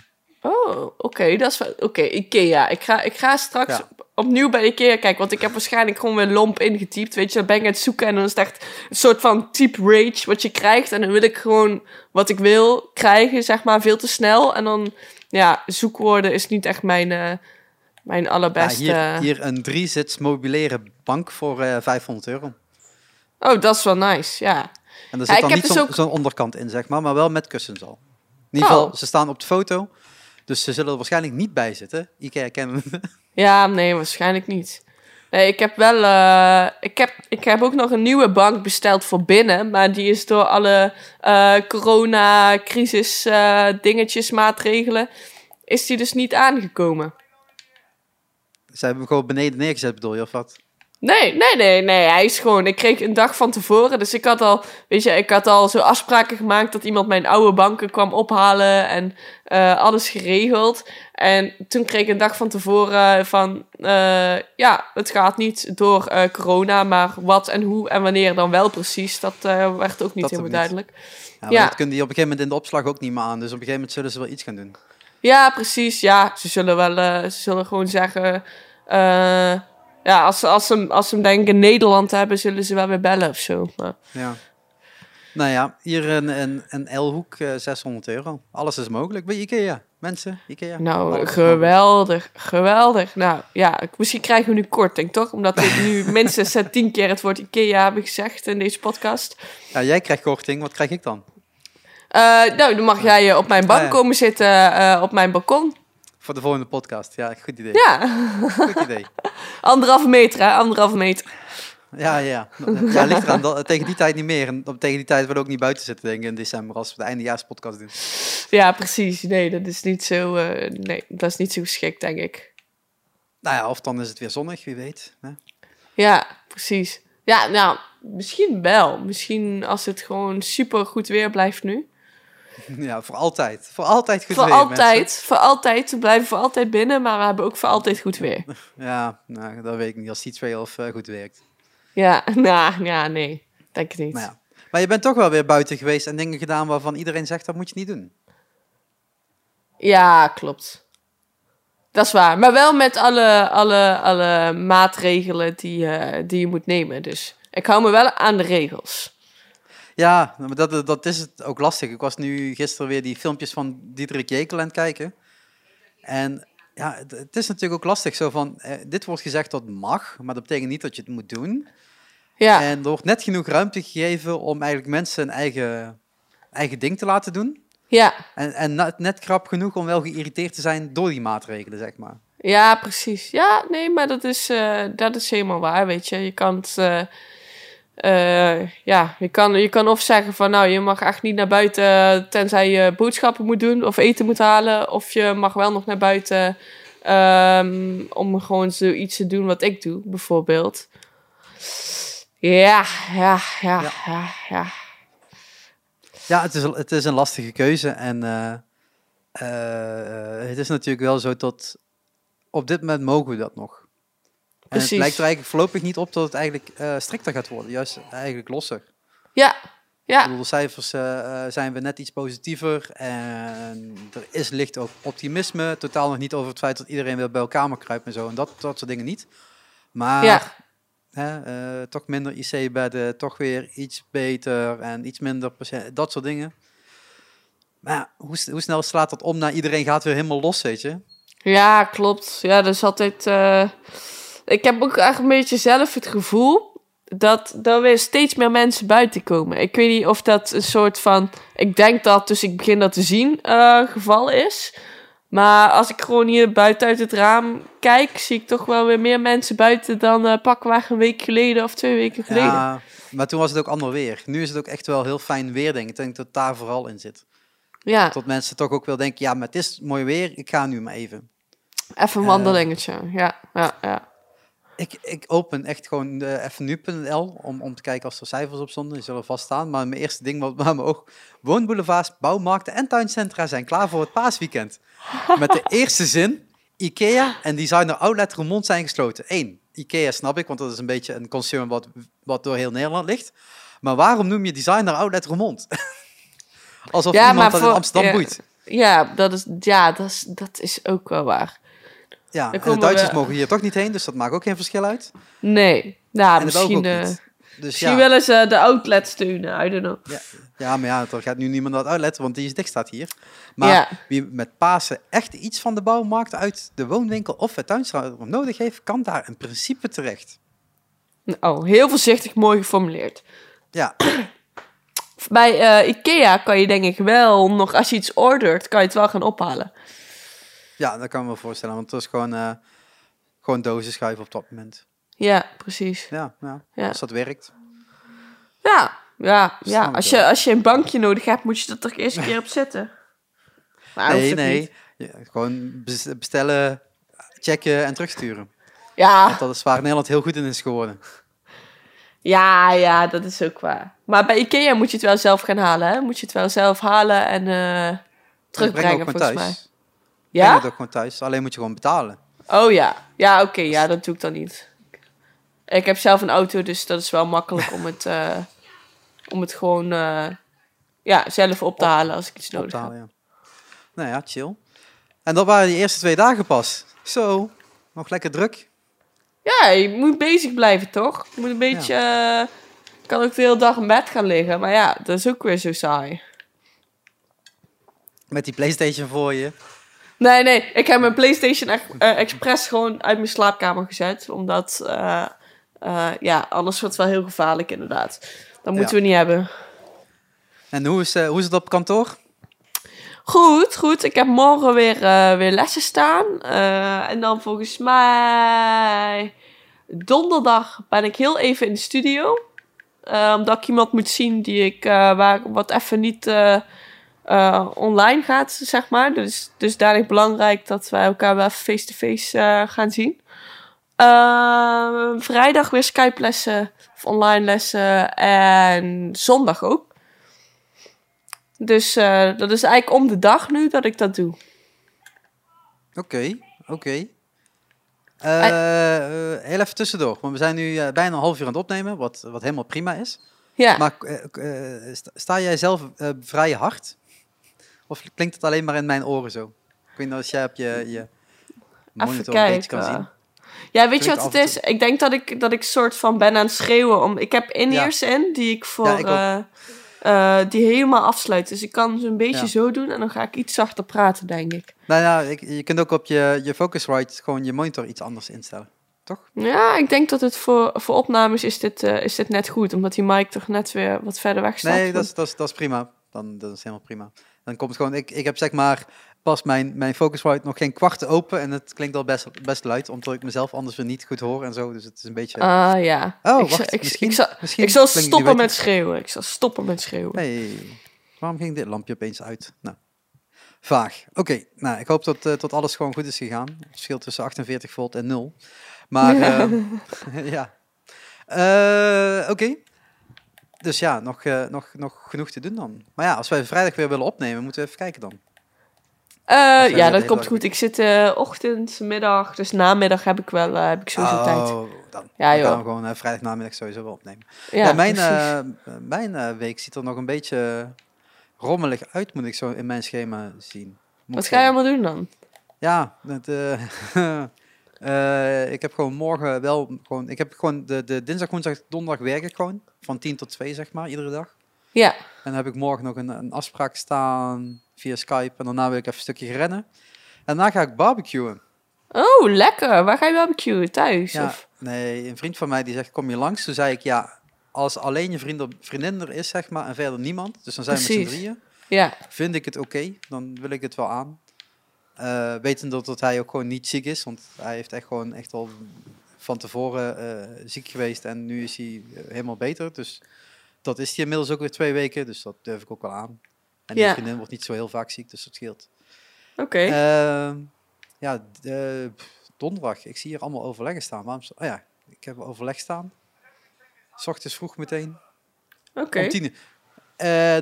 Oh, oké, dat is wel... Oké, Ikea. Ik ga, ik ga straks Ja. op- opnieuw bij Ikea kijken, want ik heb waarschijnlijk gewoon weer lomp ingetypt. Weet je, dan ben ik aan het zoeken en dan is het echt een soort van type rage wat je krijgt. En dan wil ik gewoon wat ik wil krijgen, zeg maar, veel te snel. En dan, ja, zoekwoorden is niet echt mijn, eh, mijn Ja, allerbeste... hier, hier een drie-zits mobilaire bank voor eh 500 euro. Oh, dat is wel nice, ja. En er Ja, zit ik dan niet dus zo'n ook- onderkant in, zeg maar, maar wel met kussens al. In ieder geval, Oh. ze staan op de foto. Dus ze zullen er waarschijnlijk niet bij zitten. Ikea kennen. [laughs] Ja, nee, waarschijnlijk niet. Nee, ik heb wel. eh, ik, heb, ik heb ook nog een nieuwe bank besteld voor binnen. Maar die is door alle eh corona-crisis eh, dingetjes, maatregelen. Is die dus niet aangekomen? Ze hebben hem gewoon beneden neergezet, bedoel je, of wat? Nee, nee, nee, nee. Hij is gewoon. Ik kreeg een dag van tevoren. Dus ik had al, weet je, ik had al zo afspraken gemaakt dat iemand mijn oude banken kwam ophalen en eh, alles geregeld. En toen kreeg ik een dag van tevoren van, eh, ja, het gaat niet door eh, corona, maar wat en hoe en wanneer dan wel precies, dat werd ook niet Dat helemaal niet. duidelijk. Ja, dat kunnen die op een gegeven moment in de opslag ook niet meer aan. Dus op een gegeven moment zullen ze wel iets gaan doen. Ja, precies. Ja, ze zullen wel, ze zullen gewoon zeggen, ja, als, ze- als, ze, als ze hem denk ik in Nederland hebben, zullen ze wel weer bellen of zo. Maar, Ja. Nou ja, hier een, een, een L-hoek, eh, 600 euro. Alles is mogelijk bij Ikea. Mensen, Ikea. Nou, geweldig, geweldig. Nou ja, ik- misschien krijgen we nu korting, toch? Omdat ik nu [laughs] minstens eh, tien keer het woord IKEA heb gezegd in deze podcast. Ja, jij krijgt korting, wat krijg ik dan? Eh, nou, dan mag jij eh, op mijn bank komen zitten, eh, op mijn balkon. Voor de volgende podcast. Ja, goed idee. Ja, Goed idee. [laughs] anderhalve meter, hè? Anderhalve meter. Ja, ja. Ja, ligt eraan. Dat, tegen die tijd niet meer. En tegen die tijd willen we ook niet buiten zitten, denk ik, in december, als we de eindejaarspodcast doen. Ja, precies. Nee, dat is niet zo, eh, nee, dat is niet zo geschikt, denk ik. Nou ja, of dan is het weer zonnig, wie weet. Hè? Ja, precies. Ja, nou, misschien wel. Misschien als het gewoon super goed weer blijft nu. [laughs] Ja, voor altijd. Voor altijd goed voor weer, altijd, mensen. voor altijd. We blijven voor altijd binnen, maar we hebben ook voor altijd goed weer. [laughs] Ja, nou, dat weet ik niet als Heatwave of eh, goed werkt. Ja, [laughs] nou, ja, nee. Denk het niet. Maar, ja. maar je bent toch wel weer buiten geweest en dingen gedaan waarvan iedereen zegt, dat moet je niet doen. Ja, klopt. Dat is waar. Maar wel met alle, alle, alle maatregelen die, eh, die je moet nemen. Dus ik hou me wel aan de regels. Ja, maar dat, dat is het ook lastig. Ik was nu gisteren weer die filmpjes van Diederik Jekel aan het kijken. En ja, het, is natuurlijk ook lastig. Zo van, eh, dit wordt gezegd dat mag, maar dat betekent niet dat je het moet doen. Ja, En er wordt net genoeg ruimte gegeven om eigenlijk mensen een eigen, eigen ding te laten doen. ja, En, en net, net krap genoeg om wel geïrriteerd te zijn door die maatregelen, zeg maar. ja, precies. Ja, nee, maar dat is, eh, dat is helemaal waar, weet je. Je kan het... eh, eh, ja, je kan, je kan of zeggen van nou, je mag echt niet naar buiten tenzij je boodschappen moet doen of eten moet halen. Of je mag wel nog naar buiten ehm, om gewoon zoiets te doen wat ik doe, bijvoorbeeld. Ja, ja, ja, Ja. ja, ja. Ja, het is, het is een lastige keuze. En eh, eh, het is natuurlijk wel zo dat op dit moment mogen we dat nog. En het lijkt er eigenlijk voorlopig niet op dat het eigenlijk eh, strikter gaat worden. Juist eigenlijk losser. Ja, Ik ja, bedoel, de cijfers eh, eh, zijn we net iets positiever. En er is licht ook optimisme. Totaal nog niet over het feit dat iedereen weer bij elkaar mag kruipen en zo. En dat, dat soort dingen niet. Maar ja. hè, toch minder IC-bedden, toch weer iets beter en iets minder. Dat soort dingen. Maar hoe, hoe snel slaat dat om naar iedereen gaat weer helemaal los, weet je? Ja, klopt. Ja, is altijd. Ik heb ook echt een beetje zelf het gevoel dat er weer steeds meer mensen buiten komen. Ik weet niet of dat een soort van. Ik denk dat, dus ik begin dat te zien, eh, geval is. Maar als ik gewoon hier buiten uit het raam kijk, zie ik toch wel weer meer mensen buiten dan eh pakweg een week geleden of twee weken geleden. Ja, maar toen was het ook ander weer. Nu is het ook echt wel heel fijn weer, denk ik. Ik denk dat daar vooral in zit. Ja, Dat mensen toch ook wel denken, ja, maar het is mooi weer, ik ga nu maar even. even een eh, wandelingetje. Ja, ja, ja. Ik, ik open echt gewoon uh, even nu.nl om, om te kijken als er cijfers op stonden. Die zullen vaststaan. Maar mijn eerste ding wat waar mijn oog... Woonboulevards, bouwmarkten en tuincentra zijn klaar voor het paasweekend. Met de eerste zin... Ikea en designer Outlet Roermond zijn gesloten. Eén, Ikea snap ik, want dat is een beetje een concern wat, wat door heel Nederland ligt. Maar waarom noem je designer Outlet Roermond? [laughs] Alsof Ja, iemand dat voor- in Amsterdam ja. boeit. Ja, dat is, ja dat, is, dat is ook wel waar. Ja, en de Duitsers we- mogen hier toch niet heen, dus dat maakt ook geen verschil uit. Nee, nou, en misschien, eh. Dus misschien ja. willen ze de outlet steunen, I don't know. Ja, ja, maar ja, er gaat nu niemand het outlet, want die is dicht staat hier. Maar Ja. wie met Pasen echt iets van de bouwmarkt uit de woonwinkel of het tuincentra nodig heeft, kan daar in principe terecht. Oh, heel voorzichtig mooi geformuleerd. Ja, Bij eh, Ikea kan je denk ik wel nog, als je iets ordert, kan je het wel gaan ophalen. Ja dat kan ik me voorstellen, want het is gewoon, eh gewoon dozen schuiven op dat moment. Ja, precies. Ja, ja, Ja. als dat werkt. Ja, ja, ja. Als je, als je een bankje nodig hebt, moet je er toch eerst een keer [laughs] op. Maar hoeft nee, nee. Ja, gewoon bes- bestellen, checken en terugsturen. Ja, Want dat is waar Nederland heel goed in is geworden. ja, ja, dat is ook waar. Maar bij Ikea moet je het wel zelf gaan halen, hè? Moet je het wel zelf halen en eh, terugbrengen, volgens mij. Ja? het ook gewoon thuis, alleen moet je gewoon betalen. Oh ja. Ja, oké. ja, dat doe ik dan niet. Ik heb zelf een auto, dus dat is wel makkelijk om het, eh, om het gewoon eh, ja, zelf op te halen als ik iets nodig heb. Ja. Nou ja, chill. En dat waren die eerste twee dagen pas. Zo, nog lekker druk. Ja, je moet bezig blijven, toch? Je moet een beetje... eh, ik kan ook de hele dag in bed gaan liggen, maar ja, dat is ook weer zo saai. Met die Playstation voor je. Nee, nee, ik heb mijn PlayStation echt eh, expres gewoon uit mijn slaapkamer gezet. Omdat, eh, ja, anders wordt het wel heel gevaarlijk inderdaad. Dat moeten Ja. we niet hebben. En hoe is, hoe is het op kantoor? Goed, goed. Ik heb morgen weer, weer lessen staan. En dan volgens mij donderdag ben ik heel even in de studio. Omdat ik iemand moet zien die ik, waar, wat even niet eh, online gaat, zeg maar. Dus, dus daarom belangrijk dat wij elkaar wel face-to-face eh, gaan zien. Eh, vrijdag weer Skype lessen of online lessen. En zondag ook. Dus eh, dat is eigenlijk om de dag nu dat ik dat doe. Oké, oké. Heel even tussendoor, want we zijn nu bijna een half uur aan het opnemen, wat, wat helemaal prima is. Ja. Maar sta, jij zelf vrij hard? Of klinkt het alleen maar in mijn oren zo? Ik weet niet als jij op je, je monitor een beetje kan zien. Ja, weet je wat het is? Ik denk dat ik, dat ik soort van ben aan het schreeuwen. Om, ik heb in-ears in die ik voor... Ja, ik ook. eh, eh, die helemaal afsluit. Dus ik kan ze een beetje Ja. zo doen en dan ga ik iets zachter praten, denk ik. Nou ja, ik, je kunt ook op je, je Focusrite gewoon je monitor iets anders instellen. Toch? Ja, ik denk dat het voor, voor opnames is dit, eh, is dit net goed. Omdat die mic toch net weer wat verder weg staat. Nee, dat is, dat, is, dat is prima. Dan, dat is helemaal prima. Dan komt het gewoon, ik, ik heb zeg maar past mijn, mijn Focusrite nog geen kwart open en het klinkt al best, best luid, omdat ik mezelf anders weer niet goed hoor en zo. Dus het is een beetje... Ah ja. Oh, ik, wacht, ik, misschien- ik, zal, misschien ik zal stoppen met schreeuwen. Ik zal stoppen met schreeuwen. Hey, waarom ging dit lampje opeens uit? Nou, vaag. Oké, nou, ik hoop dat, eh, dat alles gewoon goed is gegaan. Het verschil tussen 48 volt en 0. Maar, Ja. [laughs] ehm, [laughs] ja. Eh, Oké. Dus ja, nog, eh, nog, nog genoeg te doen dan. Maar ja, als wij vrijdag weer willen opnemen, moeten we even kijken dan. Eh, jij ja, dat komt goed. Ik zit eh, ochtend, middag, dus namiddag heb ik wel eh, heb ik sowieso tijd. Oh, dan, Ja, dan joh. gaan we gewoon eh, vrijdag namiddag sowieso wel opnemen. Ja, Ja, mijn, eh, mijn eh, week ziet er nog een beetje rommelig uit, moet ik zo in mijn schema zien. Moet Wat ga je allemaal doen dan? Ja, het, [laughs] eh, ik heb gewoon morgen wel gewoon. Ik heb gewoon de, de dinsdag, woensdag, donderdag werk ik gewoon. Van 10 tot 2, zeg maar, iedere dag. Ja. En dan heb ik morgen nog een, een afspraak staan via Skype. En daarna wil ik even een stukje rennen. En daarna ga ik barbecuen. Oh, lekker. Waar ga je barbecuen? Thuis? Ja, Of? nee, een vriend van mij die zegt: Kom je langs? Toen zei ik: Ja, als alleen je vriend, vriendin er is, zeg maar, en verder niemand. Dus dan zijn we met z'n drieën. Ja, Vind ik het oké, dan wil ik het wel aan. Eh wetend dat, hij ook gewoon niet ziek is, want hij heeft echt gewoon echt al van tevoren eh, ziek geweest en nu is hij eh, helemaal beter. Dus dat is hij inmiddels ook weer twee weken, dus dat durf ik ook wel aan. En die Ja. vriendin wordt niet zo heel vaak ziek, dus dat scheelt. oké. Ehm, ja, d- pff, donderdag. Ik zie hier allemaal overleggen staan. Waarom? Oh ja, ik heb overleg staan. S ochtends vroeg meteen. Oké. Om tien uur.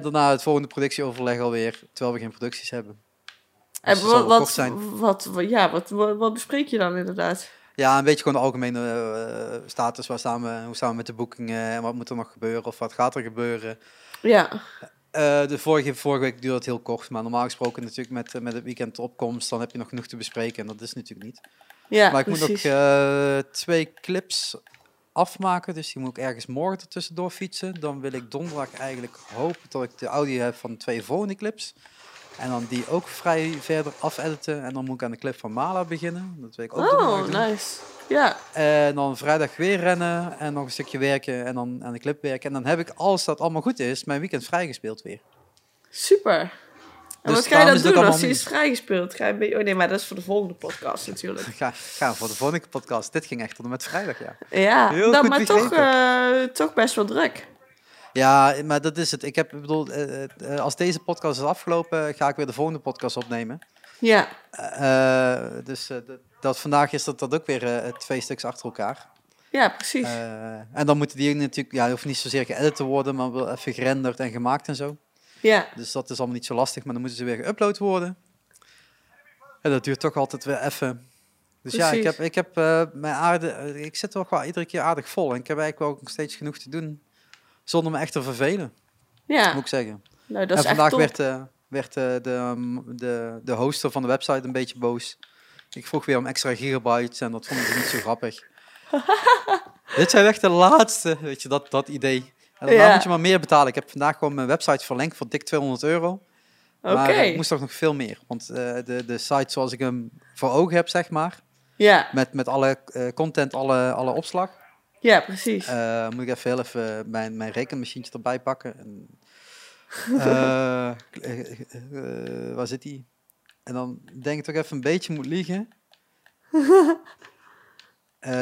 Daarna het volgende productieoverleg alweer, terwijl we geen producties hebben. En Dus wat, wat, kort zijn. wat, wat- ja, wat, wat, bespreek je dan inderdaad? Ja, een beetje gewoon de algemene eh, status. Waar staan we, hoe staan we met de boekingen? En wat moet er nog gebeuren? Of wat gaat er gebeuren? Ja, Eh, de vorige, vorige week duurde het heel kort. Maar normaal gesproken natuurlijk met, met het weekend opkomst. Dan heb je nog genoeg te bespreken. En dat is natuurlijk niet. ja maar ik moet nog eh, twee clips afmaken. Dus die moet ik ergens morgen ertussendoor fietsen. Dan wil ik donderdag eigenlijk hopen dat ik de audio heb van de twee volgende clips. En dan die ook vrij verder afediten. En dan moet ik aan de clip van Mala beginnen. Dat wil ik ook oh, nice. Ja, En dan vrijdag weer rennen en nog een stukje werken en dan aan de clip werken. En dan heb ik, als dat allemaal goed is, mijn weekend vrijgespeeld weer. super. En Dus wat ga je dan doen als hij is vrijgespeeld? Ga je oh nee, maar dat is voor de volgende podcast natuurlijk. [laughs] Ga, ga voor de volgende podcast. Dit ging echt tot en met vrijdag, ja. Ja, Heel dan, maar toch, eh, toch best wel druk. Ja, maar dat is het. Ik heb, ik bedoel, eh, eh, als deze podcast is afgelopen, ga ik weer de volgende podcast opnemen. Ja, Eh, dus eh, dat, vandaag is dat, dat ook weer eh, twee stuks achter elkaar. ja precies. Eh, en dan moeten die natuurlijk, ja, hoeft niet zozeer geëdit te worden, maar wel even gerenderd en gemaakt en zo. ja, Dus dat is allemaal niet zo lastig, maar dan moeten ze weer geüpload worden. En dat duurt toch altijd weer even. Dus ja, ik heb, ik heb eh, mijn aarde, eh, ik zit toch wel iedere keer aardig vol. En ik heb eigenlijk wel nog steeds genoeg te doen, zonder me echt te vervelen, ja. moet ik zeggen. Nou, dat en is echt vandaag werd, eh, werd eh, de, mm, de, de hoster van de website een beetje boos. Ik vroeg weer om extra gigabytes en dat vonden ze niet zo grappig. [laughs] Dit zijn echt de laatste, weet je, dat, dat idee. En daarna Ja. moet je maar meer betalen. Ik heb vandaag gewoon mijn website verlengd voor dik 200 euro. Oké, Maar ik moest toch nog veel meer. Want eh, de, de site zoals ik hem voor ogen heb, zeg maar, ja, met, met alle content, alle, alle opslag, ja, precies. eh, moet ik even heel even mijn, mijn rekenmachientje erbij pakken. En, [laughs] eh, eh, waar zit die? En dan denk ik toch even een beetje moet liegen. [laughs]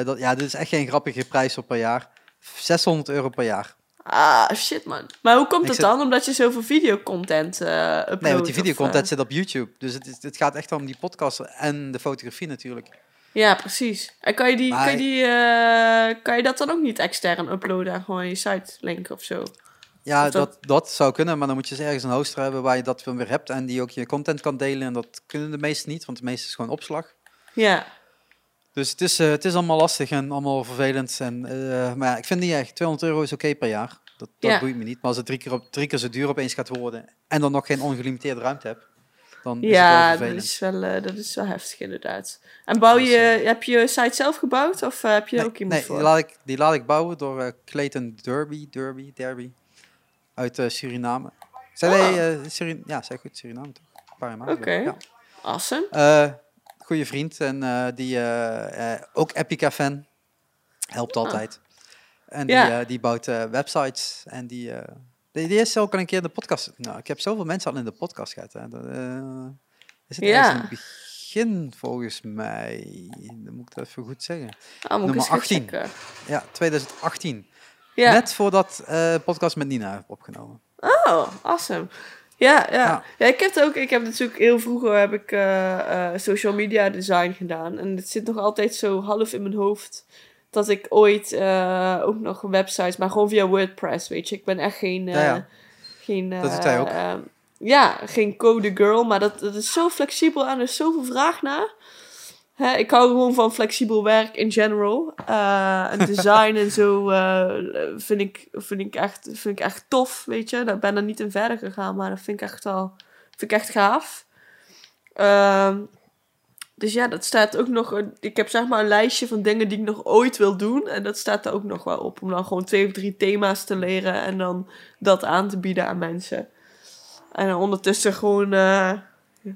Dat, ja, dit is echt geen grappige prijs op per jaar. 600 euro per jaar. Ah, shit man. Maar hoe komt het zit- dan? Omdat je zoveel videocontent eh uploadt? Nee, want die videocontent zit op YouTube. Dus het, het gaat echt om die podcast en de fotografie natuurlijk. Ja, precies. En kan je, die, Maar- kan, je die, eh, kan je dat dan ook niet extern uploaden en gewoon je site linken of zo? Ja, Of dat- dat, dat zou kunnen, maar dan moet je dus ergens een hoster hebben waar je dat weer hebt en die ook je content kan delen. En dat kunnen de meesten niet, want de meeste is gewoon opslag. Ja, Dus het is, eh, het is allemaal lastig en allemaal vervelend. En, eh, maar ja, ik vind niet echt. 200 euro is oké per jaar. Dat, dat Ja. boeit me niet. Maar als het drie keer, op, drie keer zo duur opeens gaat worden en dan nog geen ongelimiteerde ruimte hebt, dan is ja dat, is wel, eh, dat is wel heftig inderdaad. En bouw Dus, je, eh, heb je site zelf gebouwd of eh, heb je Nee, ook iemand nee die, voor? laat ik, die laat ik bouwen door Clayton Derby, Derby, Derby uit Suriname. Zij eh, Surin ja, zij goed Suriname toch? Oké. Ja. Awesome. Eh goede vriend en die ook Epica-fan. Helpt Ah. altijd. En die, Ja. eh, die bouwt websites en die, die, die is ook al een keer in de podcast. Nou, ik heb zoveel mensen al in de podcast gehad. Hè. Dat, eh, Is het Ja. in het begin, volgens mij? Dan moet ik dat even goed zeggen. Ah, Nummer eens gaan 18. checken. Ja, 2018. Ja. Net voordat eh podcast met Nina heb opgenomen. Oh, awesome. Ja, ja. Ja. ja. ik heb het ook. Ik heb natuurlijk heel vroeger heb ik eh, social media design gedaan. En het zit nog altijd zo half in mijn hoofd. Dat ik ooit eh, ook nog websites, maar gewoon via WordPress, weet je. Ik ben echt geen. eh, Ja, ja. geen Dat doet eh, hij ook. eh, ja, geen code girl, maar dat, dat is zo flexibel en er is zoveel vraag naar. Hè, ik hou gewoon van flexibel werk in general. En [laughs] design en zo vind, ik, vind, ik echt, vind ik echt tof, weet je. Ik ben er niet in verder gegaan, maar dat vind ik echt wel vind ik echt gaaf. Ehm, dus ja, dat staat ook nog... een- Ik heb zeg maar een lijstje van dingen die ik nog ooit wil doen. En dat staat er ook nog wel op. Om dan gewoon twee of drie thema's te leren. En dan dat aan te bieden aan mensen. En dan ondertussen gewoon... eh,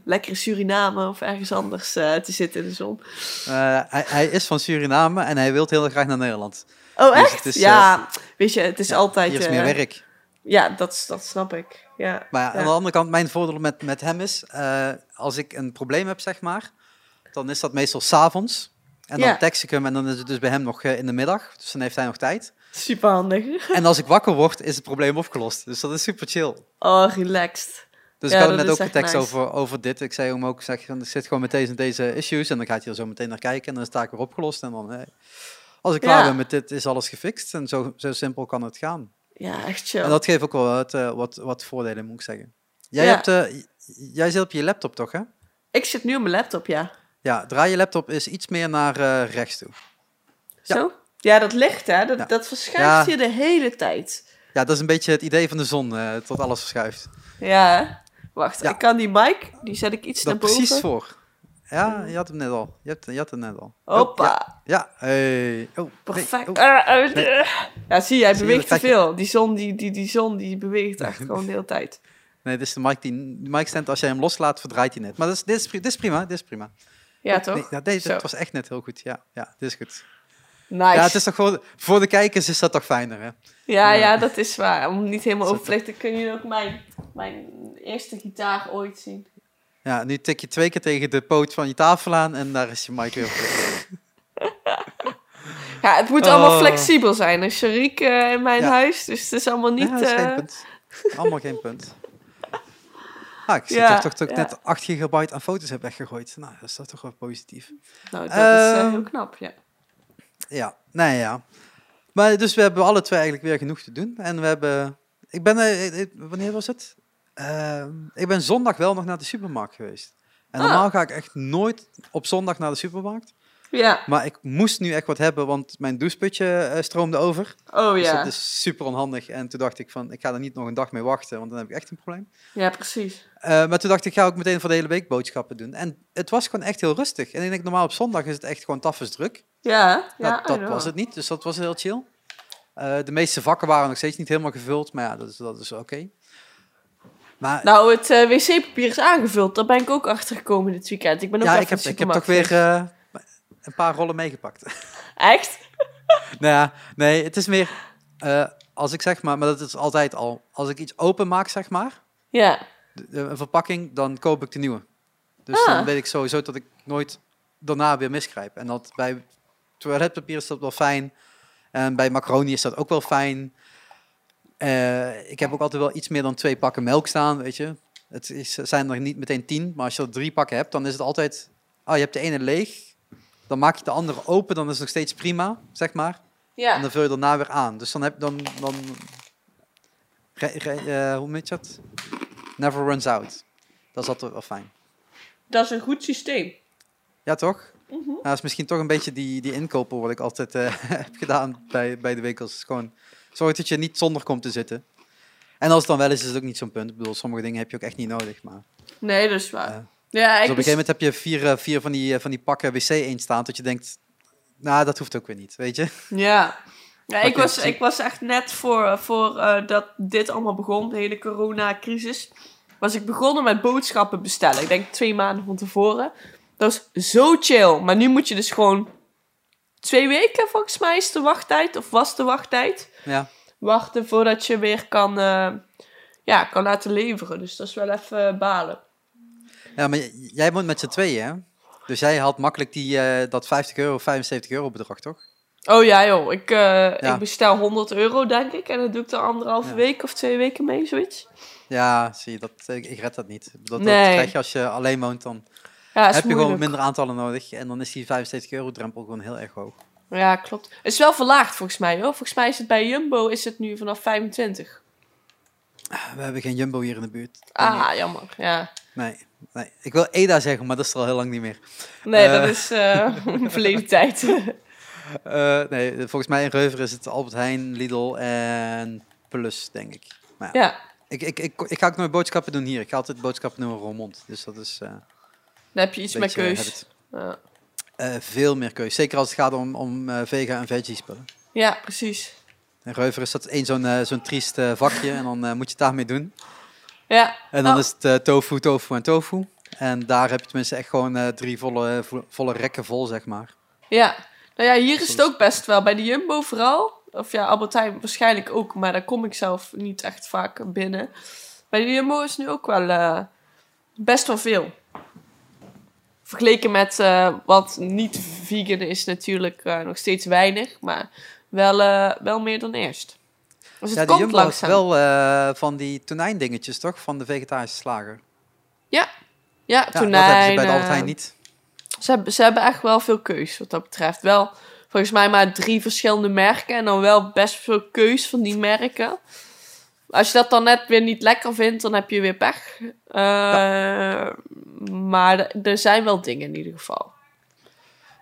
lekker in Suriname of ergens anders eh, te zitten in de zon. Eh, hij, hij is van Suriname en hij wil heel graag naar Nederland. Oh, Dus echt? is, ja, weet je, het is altijd... Hier is meer werk. Ja, dat, dat snap ik. Ja. Maar ja, ja. aan de andere kant, mijn voordeel met, met hem is, als ik een probleem heb, zeg maar, dan is dat meestal s'avonds. En dan Ja. tekst ik hem en dan is het dus bij hem nog eh, in de middag. Dus dan heeft hij nog tijd. Super handig. En als ik wakker word, is het probleem opgelost. Dus dat is super chill. Oh, relaxed. Dus Ja, ik had hem net is ook echt getekst nice. over, over dit. Ik zei hem ook, zeg, van, ik zit gewoon met deze en deze issues. En dan gaat hij er zo meteen naar kijken. En dan is het taak weer opgelost. En dan, eh, als ik klaar Ja. ben met dit, is alles gefixt. En zo, zo simpel kan het gaan. Ja, echt chill. En dat geeft ook wel wat, eh, wat, wat voordelen, moet ik zeggen. Jij, Ja. hebt, eh, j- jij zit op je laptop toch, hè? Ik zit nu op mijn laptop, ja. Ja, draai je laptop is iets meer naar eh, rechts toe. Ja. Zo? Ja, dat licht, hè. Dat, Ja. dat verschuift Ja. hier de hele tijd. Ja, dat is een beetje het idee van de zon, eh, tot alles verschuift. Ja. Wacht, ik kan die mic, die zet ik iets Dat naar boven. precies voor. Ja, je had hem net al. Je, hebt, je had hem net al. Oh, Hoppa. ja. Hey. Oh, nee, Perfect. oh. Eh, eh, Nee. eh. Ja, zie je, je, beweegt te je- veel. Die zon, die, die, die zon, die beweegt echt [laughs] gewoon de hele tijd. Nee, dit is de mic, die, de mic stand, als jij hem loslaat, verdraait hij net. Maar is, dit, is, dit is prima, dit is prima. Ja, toch? Nee, deze, Zo. het was echt net heel goed. Ja, ja, dit is goed. Nice. Ja, het is toch gewoon, voor de kijkers is dat toch fijner, hè? Ja, Ja. ja, dat is waar. Om niet helemaal over te lichten, kun je ook mijn, mijn eerste gitaar ooit zien. Ja, nu tik je twee keer tegen de poot van je tafel aan en daar is je mic weer op. [laughs] Ja, het moet allemaal Oh. flexibel zijn. Er is Sharik eh, in mijn Ja. huis, dus het is allemaal niet... ja, dat is eh, geen punt. Allemaal geen punt. [laughs] Ah, ik zie Ja, toch, toch, toch ja. net 8 gigabyte aan foto's heb weggegooid. Nou, dat is toch wel positief. Nou, dat is eh, Ehm, heel knap, ja. Ja, nee, ja. Maar dus we hebben alle twee eigenlijk weer genoeg te doen. En we hebben... Ik ben... eh, eh, wanneer was het? Ehm, ik ben zondag wel nog naar de supermarkt geweest. En Ah. normaal ga ik echt nooit op zondag naar de supermarkt. Ja, Maar ik moest nu echt wat hebben, want mijn doucheputje eh, stroomde over. oh Dus ja. dat is super onhandig. En toen dacht ik van, ik ga er niet nog een dag mee wachten, want dan heb ik echt een probleem. Ja, precies. Eh, maar toen dacht ik, ga ik meteen voor de hele week boodschappen doen. En het was gewoon echt heel rustig. En ik denk, normaal op zondag is het echt gewoon tafels druk. Ja, ja, Nou, I dat was het niet, dus dat was heel chill. Eh, de meeste vakken waren nog steeds niet helemaal gevuld, maar ja, dat is, dat is oké. Maar Nou, het wc-papier is aangevuld. Daar ben ik ook achter gekomen dit weekend. Ik ben ook ja, ik heb, ik heb toch weer. Eh, een paar rollen meegepakt. [laughs] Echt? [laughs] nou ja, nee, het is meer, eh, als ik zeg maar, maar dat is altijd al, als ik iets open maak, zeg maar, Ja. de- de- een verpakking, dan koop ik de nieuwe. Dus Ah. dan weet ik sowieso dat ik nooit daarna weer misgrijp. En dat bij toiletpapier is dat wel fijn. En bij macaroni is dat ook wel fijn. Eh, ik heb ook altijd wel iets meer dan twee pakken melk staan, weet je. Het is, zijn er niet meteen tien, maar als je er drie pakken hebt, dan is het altijd... Oh, je hebt de ene leeg, dan maak je de andere open, dan is het nog steeds prima, zeg maar. En Ja. dan vul je daarna weer aan. Dus dan heb dan... dan re- re- eh, hoe je dat? Never runs out. Dat is altijd wel fijn. Dat is een goed systeem. Ja, toch? Nou, dat is misschien toch een beetje die, die inkopen wat ik altijd eh, [laughs] heb gedaan bij, bij de winkels. Gewoon zorg dat je niet zonder komt te zitten. En als het dan wel is, is het ook niet zo'n punt. Ik bedoel, sommige dingen heb je ook echt niet nodig. Maar Nee, dat is waar. Ja, dus op een gegeven moment heb je vier, eh, vier van, die, eh, van die pakken wc eend staan. Dat je denkt, nou, dat hoeft ook weer niet, weet je? Ja. Ja, ik was, ik was echt net voor, voor eh, dat dit allemaal begon, de hele coronacrisis, was ik begonnen met boodschappen bestellen. Ik denk twee maanden van tevoren. Dat was zo chill. Maar nu moet je dus gewoon twee weken, volgens mij, is de wachttijd. Of was de wachttijd. Ja, Wachten voordat je weer kan, ja, kan laten leveren. Dus dat is wel even balen. Ja, maar jij woont met z'n tweeën, hè? Dus jij had makkelijk die, eh, dat 50 euro, 75 euro bedrag, toch? Oh ja, joh. Ik, eh, Ja. ik bestel 100 euro, denk ik. En dan doe ik er anderhalve Ja. week of twee weken mee, zoiets. Ja, zie je, dat, ik, ik red dat niet. Dat, Nee. dat krijg je als je alleen woont, dan Ja, heb je gewoon moeilijk. minder aantallen nodig. En dan is die 75 euro drempel gewoon heel erg hoog. Ja, klopt. Het is wel verlaagd volgens mij, hoor. Volgens mij is het bij Jumbo is het nu vanaf 25. We hebben geen Jumbo hier in de buurt. Ah, jammer. Ja. Nee, nee. Ik wil EDA zeggen, maar dat is er al heel lang niet meer. Nee, Eh. dat is eh [laughs] verleden tijd. [laughs] Eh, nee, volgens mij in Reuver is het Albert Heijn, Lidl en Plus, denk ik. Maar ja, ja, ik, ik, ik, ik ga ook nooit boodschappen doen hier. Ik ga altijd boodschappen doen in Roermond. Dus dat is eh, dan heb je iets beetje keus. Ja. Eh, veel meer keus. Zeker als het gaat om, om eh, vega en veggie spullen. ja, precies. In Reuver is dat één zo'n eh, zo'n triest eh, vakje en dan eh, moet je het daarmee doen. Ja, En dan Oh. is het eh, tofu, tofu en tofu. En daar heb je tenminste echt gewoon eh, drie volle, vo- volle rekken vol, zeg maar. ja. Nou ja, hier is het ook best wel. Bij de Jumbo vooral. Of ja, Albert Heijn waarschijnlijk ook. Maar daar kom ik zelf niet echt vaak binnen. Bij de Jumbo is nu ook wel eh, best wel veel. Vergeleken met eh, wat niet vegan is natuurlijk eh, nog steeds weinig. Maar wel, eh, wel meer dan eerst. Dus het ja, komt Jumbo langzaam. wel eh, van die tonijndingetjes, toch? Van de vegetarische slager. Ja, Ja, dat hebben tonijn. ze bij de Albert eh, Heijn niet. Ze hebben, ze hebben echt wel veel keus wat dat betreft. Wel volgens mij maar drie verschillende merken. En dan wel best veel keus van die merken. Als je dat dan net weer niet lekker vindt, dan heb je weer pech. Eh, Maar er zijn wel dingen in ieder geval.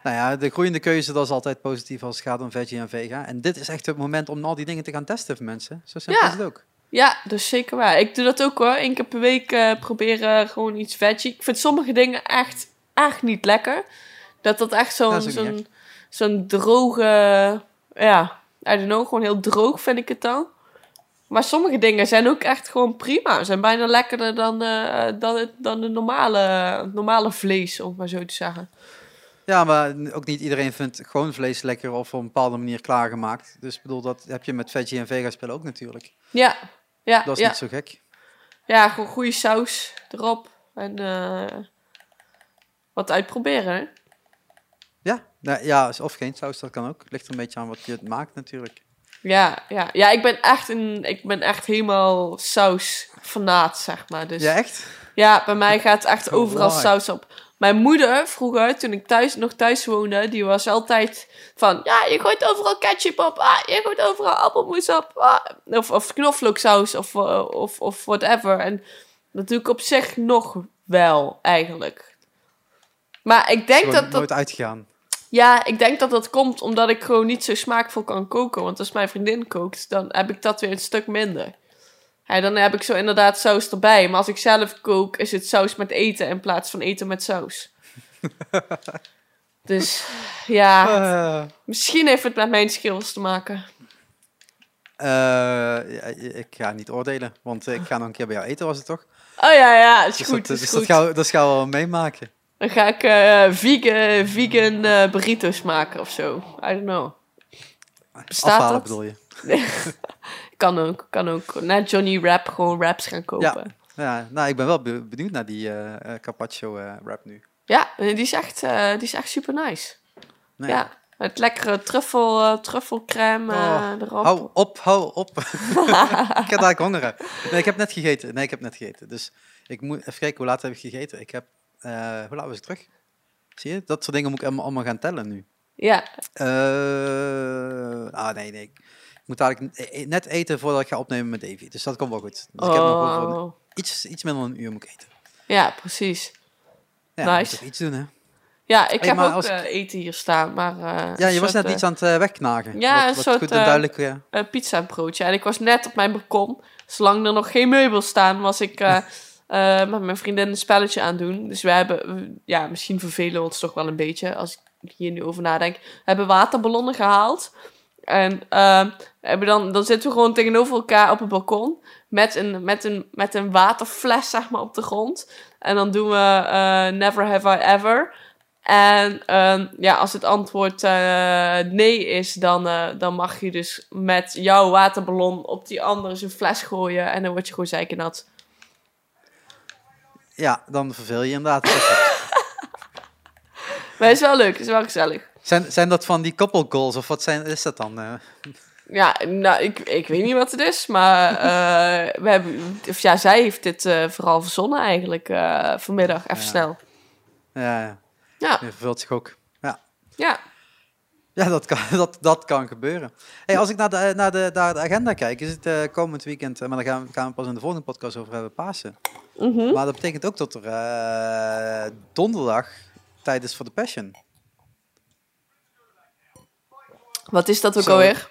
Nou ja, de groeiende keuze, dat is altijd positief als het gaat om veggie en vega. En dit is echt het moment om al die dingen te gaan testen voor mensen. Zo simpel Ja. is het ook. Ja, dus zeker waar. Ik doe dat ook hoor. Eén keer per week eh, proberen gewoon iets veggie. Ik vind sommige dingen echt, echt niet lekker. Dat dat echt zo'n zo'n zo'n droge... Ja, I don't know. Gewoon heel droog vind ik het dan. Maar sommige dingen zijn ook echt gewoon prima. Zijn bijna lekkerder dan, eh, dan, het, dan de normale, normale vlees, om maar zo te zeggen. Ja, maar ook niet iedereen vindt gewoon vlees lekker of op een bepaalde manier klaargemaakt. Dus bedoel, dat heb je met veggie en vega spullen ook natuurlijk. Ja, ja, Dat is ja. niet zo gek. ja gewoon goede saus erop. En eh, wat uitproberen, hè? Ja, nou, ja, of geen saus, dat kan ook. Ligt er een beetje aan wat je het maakt natuurlijk. Ja, ja. ja ik, ben echt een, ik ben echt helemaal sausfanaat, zeg maar. Dus Ja, echt? ja, bij mij gaat echt overal saus op. Mijn moeder, vroeger, toen ik thuis, nog thuis woonde, die was altijd van... Ja, je gooit overal ketchup op. Ah, je gooit overal appelmoes op. Ah, of, of knoflooksaus of, eh, of, of whatever. En dat doe ik op zich nog wel, eigenlijk. Maar ik denk dat dat nooit uitgegaan. ja, ik denk dat dat komt omdat ik gewoon niet zo smaakvol kan koken. Want als mijn vriendin kookt, dan heb ik dat weer een stuk minder. Ja, dan heb ik zo inderdaad saus erbij. Maar als ik zelf kook, is het saus met eten in plaats van eten met saus. [laughs] dus ja, Eh, misschien heeft het met mijn skills te maken. eh, ik ga niet oordelen, want ik ga nog een keer bij jou eten, was het toch? Oh ja, ja, is Dus, goed. dat, is dus goed. dat, gaan we, dat gaan we wel meemaken. Dan ga ik eh, vegan, vegan burritos maken of zo. I don't know. Bestaat Afhalen dat? bedoel je? [laughs] Kan ook, kan ook. Net Johnny Rap gewoon raps gaan kopen. Ja, nou, ik ben wel be- benieuwd naar die eh, carpaccio eh, wrap nu. Ja, die is echt, die is echt super nice. Nee. Ja, het lekkere truffel, truffelcrème Oh, erop. Hou op, hou op. [laughs] ik heb eigenlijk honger. Nee, ik heb net gegeten. Nee, ik heb net gegeten. Dus ik moet even kijken, hoe laat heb ik gegeten? Ik heb, hoe laat was ik terug? Zie je? Dat soort dingen moet ik allemaal, gaan tellen nu. Ja, ah, nee, nee. Ik moet eigenlijk e- net eten voordat ik ga opnemen met Davy. Dus dat komt wel goed. Dus ik heb nog over een- oh. iets, iets minder dan een uur moet ik eten. ja, precies. Ja, Nice. moet iets doen, hè? Ja, ik Hey, heb ook als eh, eten hier staan, maar... eh, Ja, een je was soort, net eh, iets aan het eh, wegknagen. ja, wat, een wat soort, goed en eh, duidelijk... ja. een pizzabroodje. En ik was net op mijn balkon. Zolang er nog geen meubels staan, was ik eh, [laughs] eh, met mijn vriendin een spelletje aan doen. Dus we hebben, eh, ja, misschien vervelen we ons toch wel een beetje als ik hier nu over nadenk. We hebben waterballonnen gehaald. En eh, we hebben dan, dan zitten we gewoon tegenover elkaar op het balkon. Met een, met een, met een waterfles, zeg maar, op de grond. En dan doen we eh, Never Have I Ever. En ehm, ja, als het antwoord eh, nee is, dan, eh, dan mag je dus met jouw waterballon op die andere zijn fles gooien. En dan word je gewoon zeikernat. Ja, dan verveel je inderdaad. [laughs] Maar het is wel leuk, het is wel gezellig. Zijn, zijn dat van die couple goals of wat zijn, is dat dan? eh? Ja, nou, ik, ik weet niet wat het is, maar eh, [laughs] we hebben, of ja, zij heeft dit eh, vooral verzonnen eigenlijk vanmiddag, even Ja. snel. ja, ja. Ja, Je verveelt zich ook. Ja, ja. ja dat, kan, [laughs] dat, dat kan gebeuren. Hey, als ik naar de, naar, de, naar de agenda kijk, is het komend weekend, maar daar gaan we, gaan we pas in de volgende podcast over hebben, Pasen. Mhm. Maar dat betekent ook dat er donderdag tijd is voor de Passion. Wat is dat ook Zo. alweer?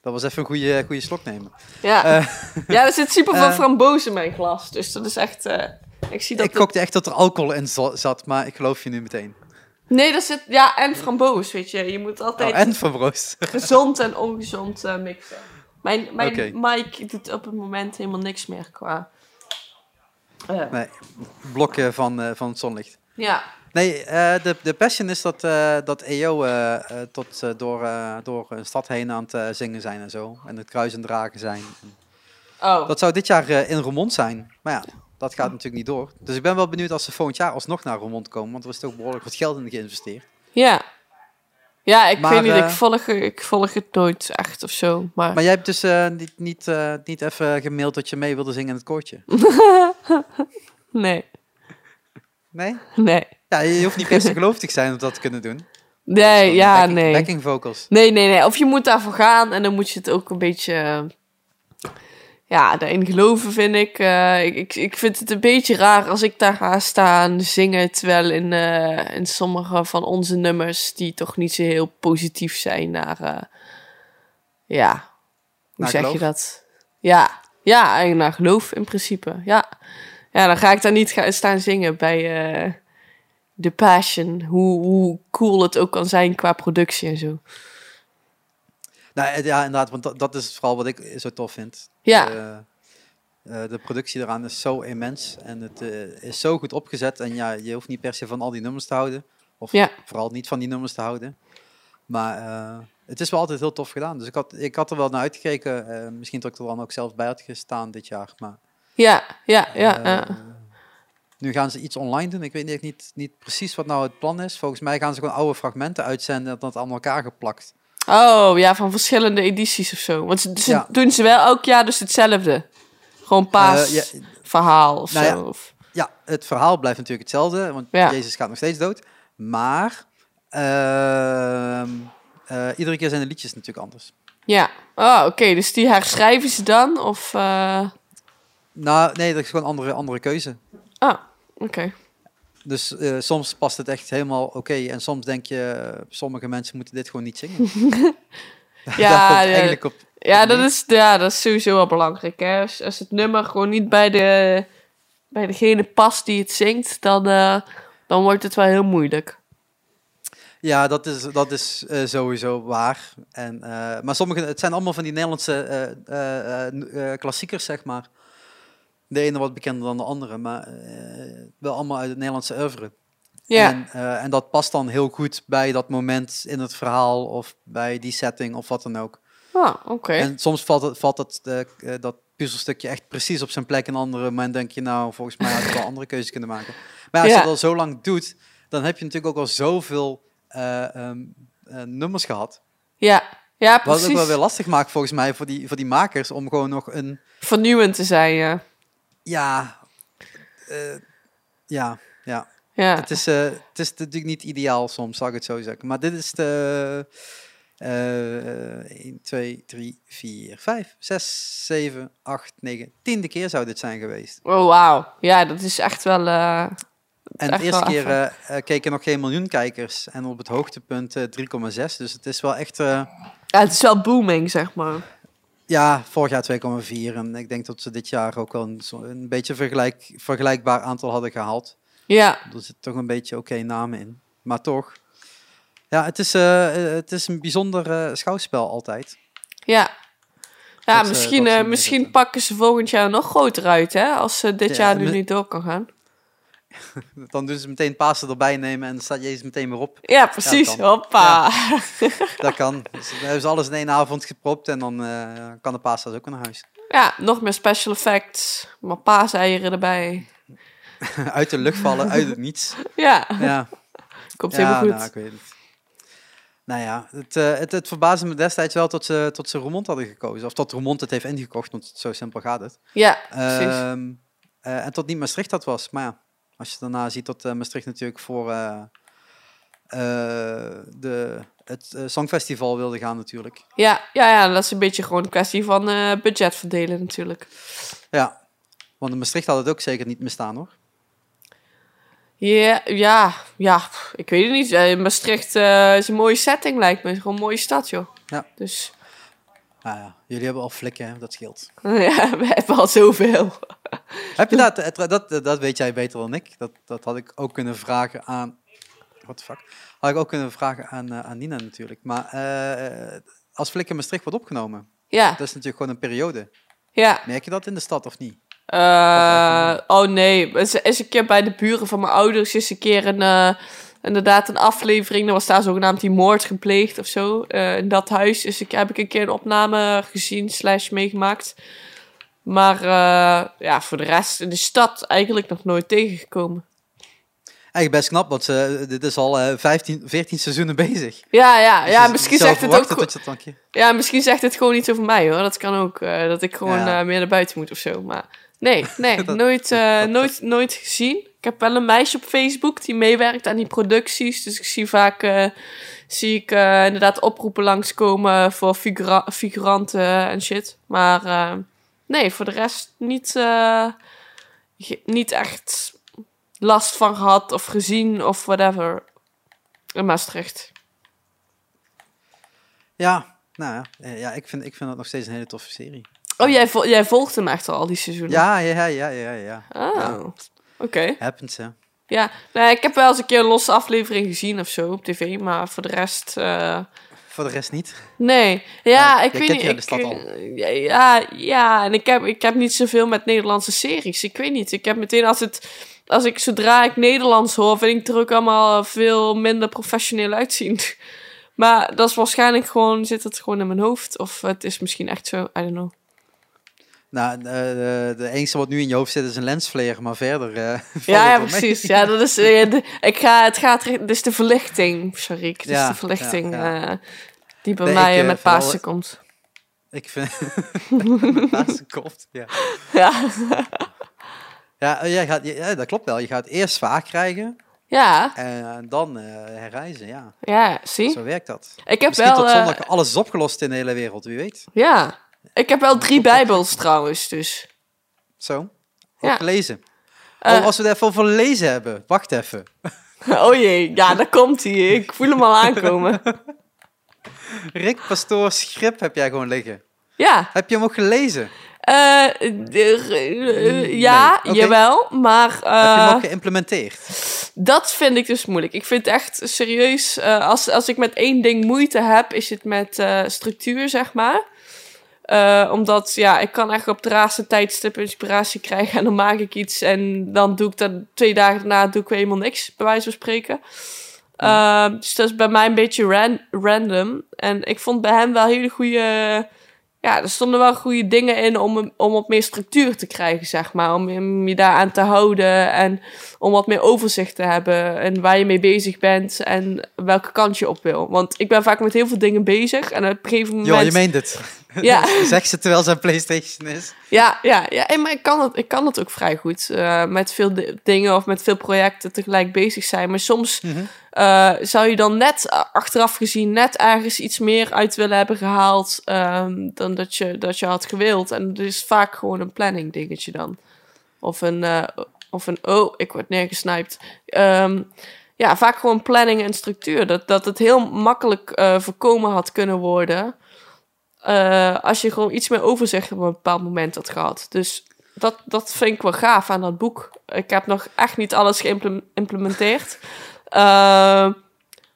Dat was even een goede, goede slok nemen. Ja. Eh, [laughs] ja, er zit super veel [laughs] eh, framboos in mijn glas, dus dat is echt... eh, ik zie dat... ik het- gokte echt dat er alcohol in za- zat, maar ik geloof je nu meteen. Nee, dat zit... Ja, en framboos, weet je. Je moet altijd Oh, en van Broos. [laughs] gezond en ongezond mixen. Mijn, mijn. Mike doet op het moment helemaal niks meer qua... Nee, blokken van, van het zonlicht. ja. Nee, eh, de, de passion is dat, eh, dat EO eh, tot, door, door een stad heen aan het zingen zijn en zo. En het kruis en dragen zijn. Oh. Dat zou dit jaar in Roermond zijn. Maar ja, dat gaat natuurlijk niet door. Dus ik ben wel benieuwd als ze volgend jaar alsnog naar Roermond komen. Want er is toch behoorlijk wat geld in geïnvesteerd. Ja. Ja, ik Maar, weet niet, ik volg, ik volg het nooit echt of zo. Maar, Maar jij hebt dus niet, niet, niet even gemaild dat je mee wilde zingen in het koortje. [laughs] nee, Nee? nee. Ja, je hoeft niet te zijn om dat te kunnen doen. Nee, ja, backing, nee. Backing vocals. Nee, nee, nee. Of je moet daarvoor gaan en dan moet je het ook een beetje... eh, Ja, daarin geloven vind ik. eh, ik, ik. Ik vind het een beetje raar als ik daar ga staan zingen... terwijl in, eh, in sommige van onze nummers... die toch niet zo heel positief zijn naar... eh, ja, hoe Naar zeg je dat? Ja, ja, naar geloof in principe. Ja, ja dan ga ik daar niet gaan staan zingen bij... eh The Passion, hoe, hoe cool het ook kan zijn qua productie en zo. Nou, eh, ja, inderdaad, want dat, dat is vooral wat ik zo tof vind. Ja, Eh, eh, de productie eraan is zo immens en het eh, is zo goed opgezet. En ja, je hoeft niet per se van al die nummers te houden. Of Ja. vooral niet van die nummers te houden. Maar eh, het is wel altijd heel tof gedaan. Dus ik had, ik had er wel naar uitgekeken. eh, misschien dat ik er dan ook zelf bij had gestaan dit jaar. Maar ja, ja, ja. eh, nu gaan ze iets online doen. Ik weet niet, niet, niet precies wat nou het plan is. Volgens mij gaan ze gewoon oude fragmenten uitzenden en dat aan elkaar geplakt. Oh, ja, van verschillende edities of zo. Want ze, ze Ja. doen ze wel elk jaar dus hetzelfde. Gewoon paas Eh, ja, verhaal of Nou zo. ja. Of- Ja, het verhaal blijft natuurlijk hetzelfde, want. Jezus gaat nog steeds dood. Maar ehm, eh, iedere keer zijn de liedjes natuurlijk anders. Ja. Oh, oké. Dus die herschrijven ze dan? Of... Nou, nee, dat is gewoon een andere, andere keuze. Oh, oké. Dus eh, soms past het echt helemaal oké. en soms denk je, sommige mensen moeten dit gewoon niet zingen. [laughs] Ja, [laughs] ja. eigenlijk op. Ja, dat is, ja, dat is sowieso wel belangrijk. Hè? Als, als het nummer gewoon niet bij, de, bij degene past die het zingt, dan, eh, dan wordt het wel heel moeilijk. Ja, dat is, dat is eh, sowieso waar. En, maar sommige, het zijn allemaal van die Nederlandse klassiekers, zeg maar. De ene wat bekender dan de andere, maar eh, wel allemaal uit het Nederlandse oeuvre. Ja, En, eh, en dat past dan heel goed bij dat moment in het verhaal of bij die setting of wat dan ook. ah, oké. En soms valt, het, valt het, eh, dat puzzelstukje echt precies op zijn plek. En een andere moment denk je, nou, volgens mij had ik wel [laughs] andere keuzes kunnen maken. Maar ja, als Ja. je dat al zo lang doet, dan heb je natuurlijk ook al zoveel eh, ehm, eh, nummers gehad. Ja, ja Wat het ook wel precies. weer lastig maakt volgens mij voor die, voor die makers om gewoon nog een, Vernieuwend te zijn, ja. Ja, eh, ja, ja. Ja, Het is, eh, het is natuurlijk niet ideaal soms, zal ik het zo zeggen. Maar dit is de eh 1, 2, 3, 4, 5, 6, 7, 8, 9, tiende keer zou dit zijn geweest. oh wauw. Ja, dat is echt wel... eh, En de eerste keer eh, keken nog geen miljoen kijkers. En op het hoogtepunt eh 3,6. Dus het is wel echt... eh, ja, het is wel booming, zeg maar. Ja, vorig jaar 2,4. En ik denk dat ze dit jaar ook wel een, een beetje vergelijk, vergelijkbaar aantal hadden gehaald. Ja, Er zit toch een beetje oké namen in. Maar toch. Ja, het is, eh, het is een bijzonder eh, schouwspel altijd. ja. Ja, Dat misschien, eh, misschien zitten. pakken ze volgend jaar nog groter uit, hè? Als ze dit Ja, jaar nu niet door kan gaan. [laughs] Dan doen ze meteen Pasen erbij nemen en dan staat Jezus meteen weer op. Ja, precies. Hoppa. [laughs] Dat kan. Dus dan hebben ze alles in één avond gepropt en dan eh, kan de paasdags ook naar huis. Ja, nog meer special effects. Maar paaseieren erbij. [laughs] uit de lucht vallen, uit het niets. Ja, Ja, komt helemaal goed. Nou, ik weet het. Nou ja, het, eh, het, het verbaasde me destijds wel tot ze, tot ze Roermond hadden gekozen. Of tot Roermond het heeft ingekocht, want zo simpel gaat het. Ja, precies. Ehm, eh, en tot niet Maastricht dat was. Maar ja, als je daarna ziet dat eh, Maastricht natuurlijk voor eh, eh, de, het Songfestival wilde gaan natuurlijk. Ja, ja, ja, dat is een beetje gewoon een kwestie van budget verdelen natuurlijk. Ja, want in Maastricht had het ook zeker niet mistaan hoor. Ja, ja, ja, ik weet het niet. Maastricht is een mooie setting lijkt me. Gewoon een mooie stad, joh. Ja. Dus Nou ja, jullie hebben al flikken, hè, dat scheelt. [laughs] ja, we hebben al zoveel. Heb je dat, dat, dat weet jij beter dan ik. Dat, dat had ik ook kunnen vragen aan. What the fuck? Had ik ook kunnen vragen aan, eh, aan Nina natuurlijk. Maar eh, als Flik in Maastricht wordt opgenomen, Ja, dat is natuurlijk gewoon een periode. ja. Merk je dat in de stad of niet? Eh, oh nee, is, is een keer bij de buren van mijn ouders is een keer een, inderdaad een aflevering. Er was daar zogenaamd die moord gepleegd of zo. eh, in dat huis dus ik, heb ik een keer een opname gezien slash meegemaakt. Maar eh, ja, voor de rest in de stad eigenlijk nog nooit tegengekomen. Eigenlijk best knap, want ze, dit is al eh 15, 14 seizoenen bezig. Ja, ja, Dus ja je misschien zegt het ook dat Ja, misschien zegt het gewoon iets over mij hoor. Dat kan ook. dat ik gewoon Ja. meer naar buiten moet of zo. Maar nee, nee, [laughs] [laughs] Dat- nooit, nooit, nooit gezien. Ik heb wel een meisje op Facebook die meewerkt aan die producties. Dus ik zie vaak eh, zie ik, eh, inderdaad oproepen langskomen voor figura figuranten en shit. Maar eh, nee, voor de rest niet, niet echt last van gehad of gezien of whatever. In Maastricht. Ja, nou ja, ja ik, vind, ik vind dat nog steeds een hele toffe serie. Oh, jij, vol- jij volgt hem echt al, al die seizoenen? Ja, ja, ja, ja, ja. Oh, Ja. Oké. Happens, hè. Ja, nou, ik heb wel eens een keer een losse aflevering gezien of zo op tv, maar voor de rest, eh, Voor de rest niet. nee. Ja, Ja, ik weet niet. Ik, stad al. ja, ja, ja, en ik heb, ik heb niet zoveel met Nederlandse series. Ik weet niet. Ik heb meteen als het, als ik zodra ik Nederlands hoor, vind ik het er ook allemaal veel minder professioneel uitzien. [laughs] Maar dat is waarschijnlijk gewoon, zit het gewoon in mijn hoofd. Of het is misschien echt zo, I don't know. Nou, eh, de, de enige wat nu in je hoofd zit is een lensflare, maar verder... eh, [laughs] Ja, ja mee. precies. Ja, dat is, eh, de, ik ga, het gaat, dit is de verlichting, sorry. Is Ja, de verlichting ja, die bij Nee, mij ik, met Pasen komt. Ik vind... [laughs] kopt, [laughs] ja. Ja. Ja, jij gaat, ja, dat klopt wel. Je gaat eerst zwaar krijgen ja, en dan eh, herreizen, ja. ja, zie. Zo werkt dat. Ik heb Misschien wel, tot zondag alles is opgelost in de hele wereld, wie weet. ja. Ik heb wel drie bijbels trouwens, dus. Zo, Ja. gelezen. Eh, oh, als we het even over lezen hebben, wacht even. [laughs] oh jee, ja, daar komt hij. Ik [laughs] voel hem al aankomen. Rick Pastoor Schip heb jij gewoon liggen. Ja, Heb je hem ook gelezen? eh, eh, ja, jawel, maar... heb je hem ook geïmplementeerd? Dat vind ik dus moeilijk. Ik vind echt serieus, als, als ik met één ding moeite heb, is het met structuur, zeg maar. Eh, omdat, ja, ik kan echt op het raarste tijdstip inspiratie krijgen en dan maak ik iets en dan doe ik dat twee dagen daarna doe ik weer helemaal niks, bij wijze van spreken. Eh, dus dat is bij mij een beetje ran- random. En ik vond bij hem wel hele goede... Ja, er stonden wel goede dingen in om, om wat meer structuur te krijgen, zeg maar. Om, hem je daaraan te houden en om wat meer overzicht te hebben en waar je mee bezig bent en welke kant je op wil. Want ik ben vaak met heel veel dingen bezig en op een gegeven moment... Ja, je meent het. Ja. [laughs] zeg ze terwijl zijn PlayStation is. Ja, ja, ja en maar ik kan het, ik kan het ook vrij goed. eh, met veel di- dingen of met veel projecten tegelijk bezig zijn. Maar soms Mhm. eh, zou je dan net eh, achteraf gezien net ergens iets meer uit willen hebben gehaald ehm, dan dat je, dat je had gewild. En het is vaak gewoon een planning dingetje dan. Of een, of een oh, ik word neergesniped. Ehm, ja, vaak gewoon planning en structuur. Dat, dat het heel makkelijk voorkomen had kunnen worden. Eh, als je gewoon iets meer overzicht op een bepaald moment had gehad. Dus dat, dat vind ik wel gaaf aan dat boek. Ik heb nog echt niet alles geïmplementeerd. [laughs] Eh,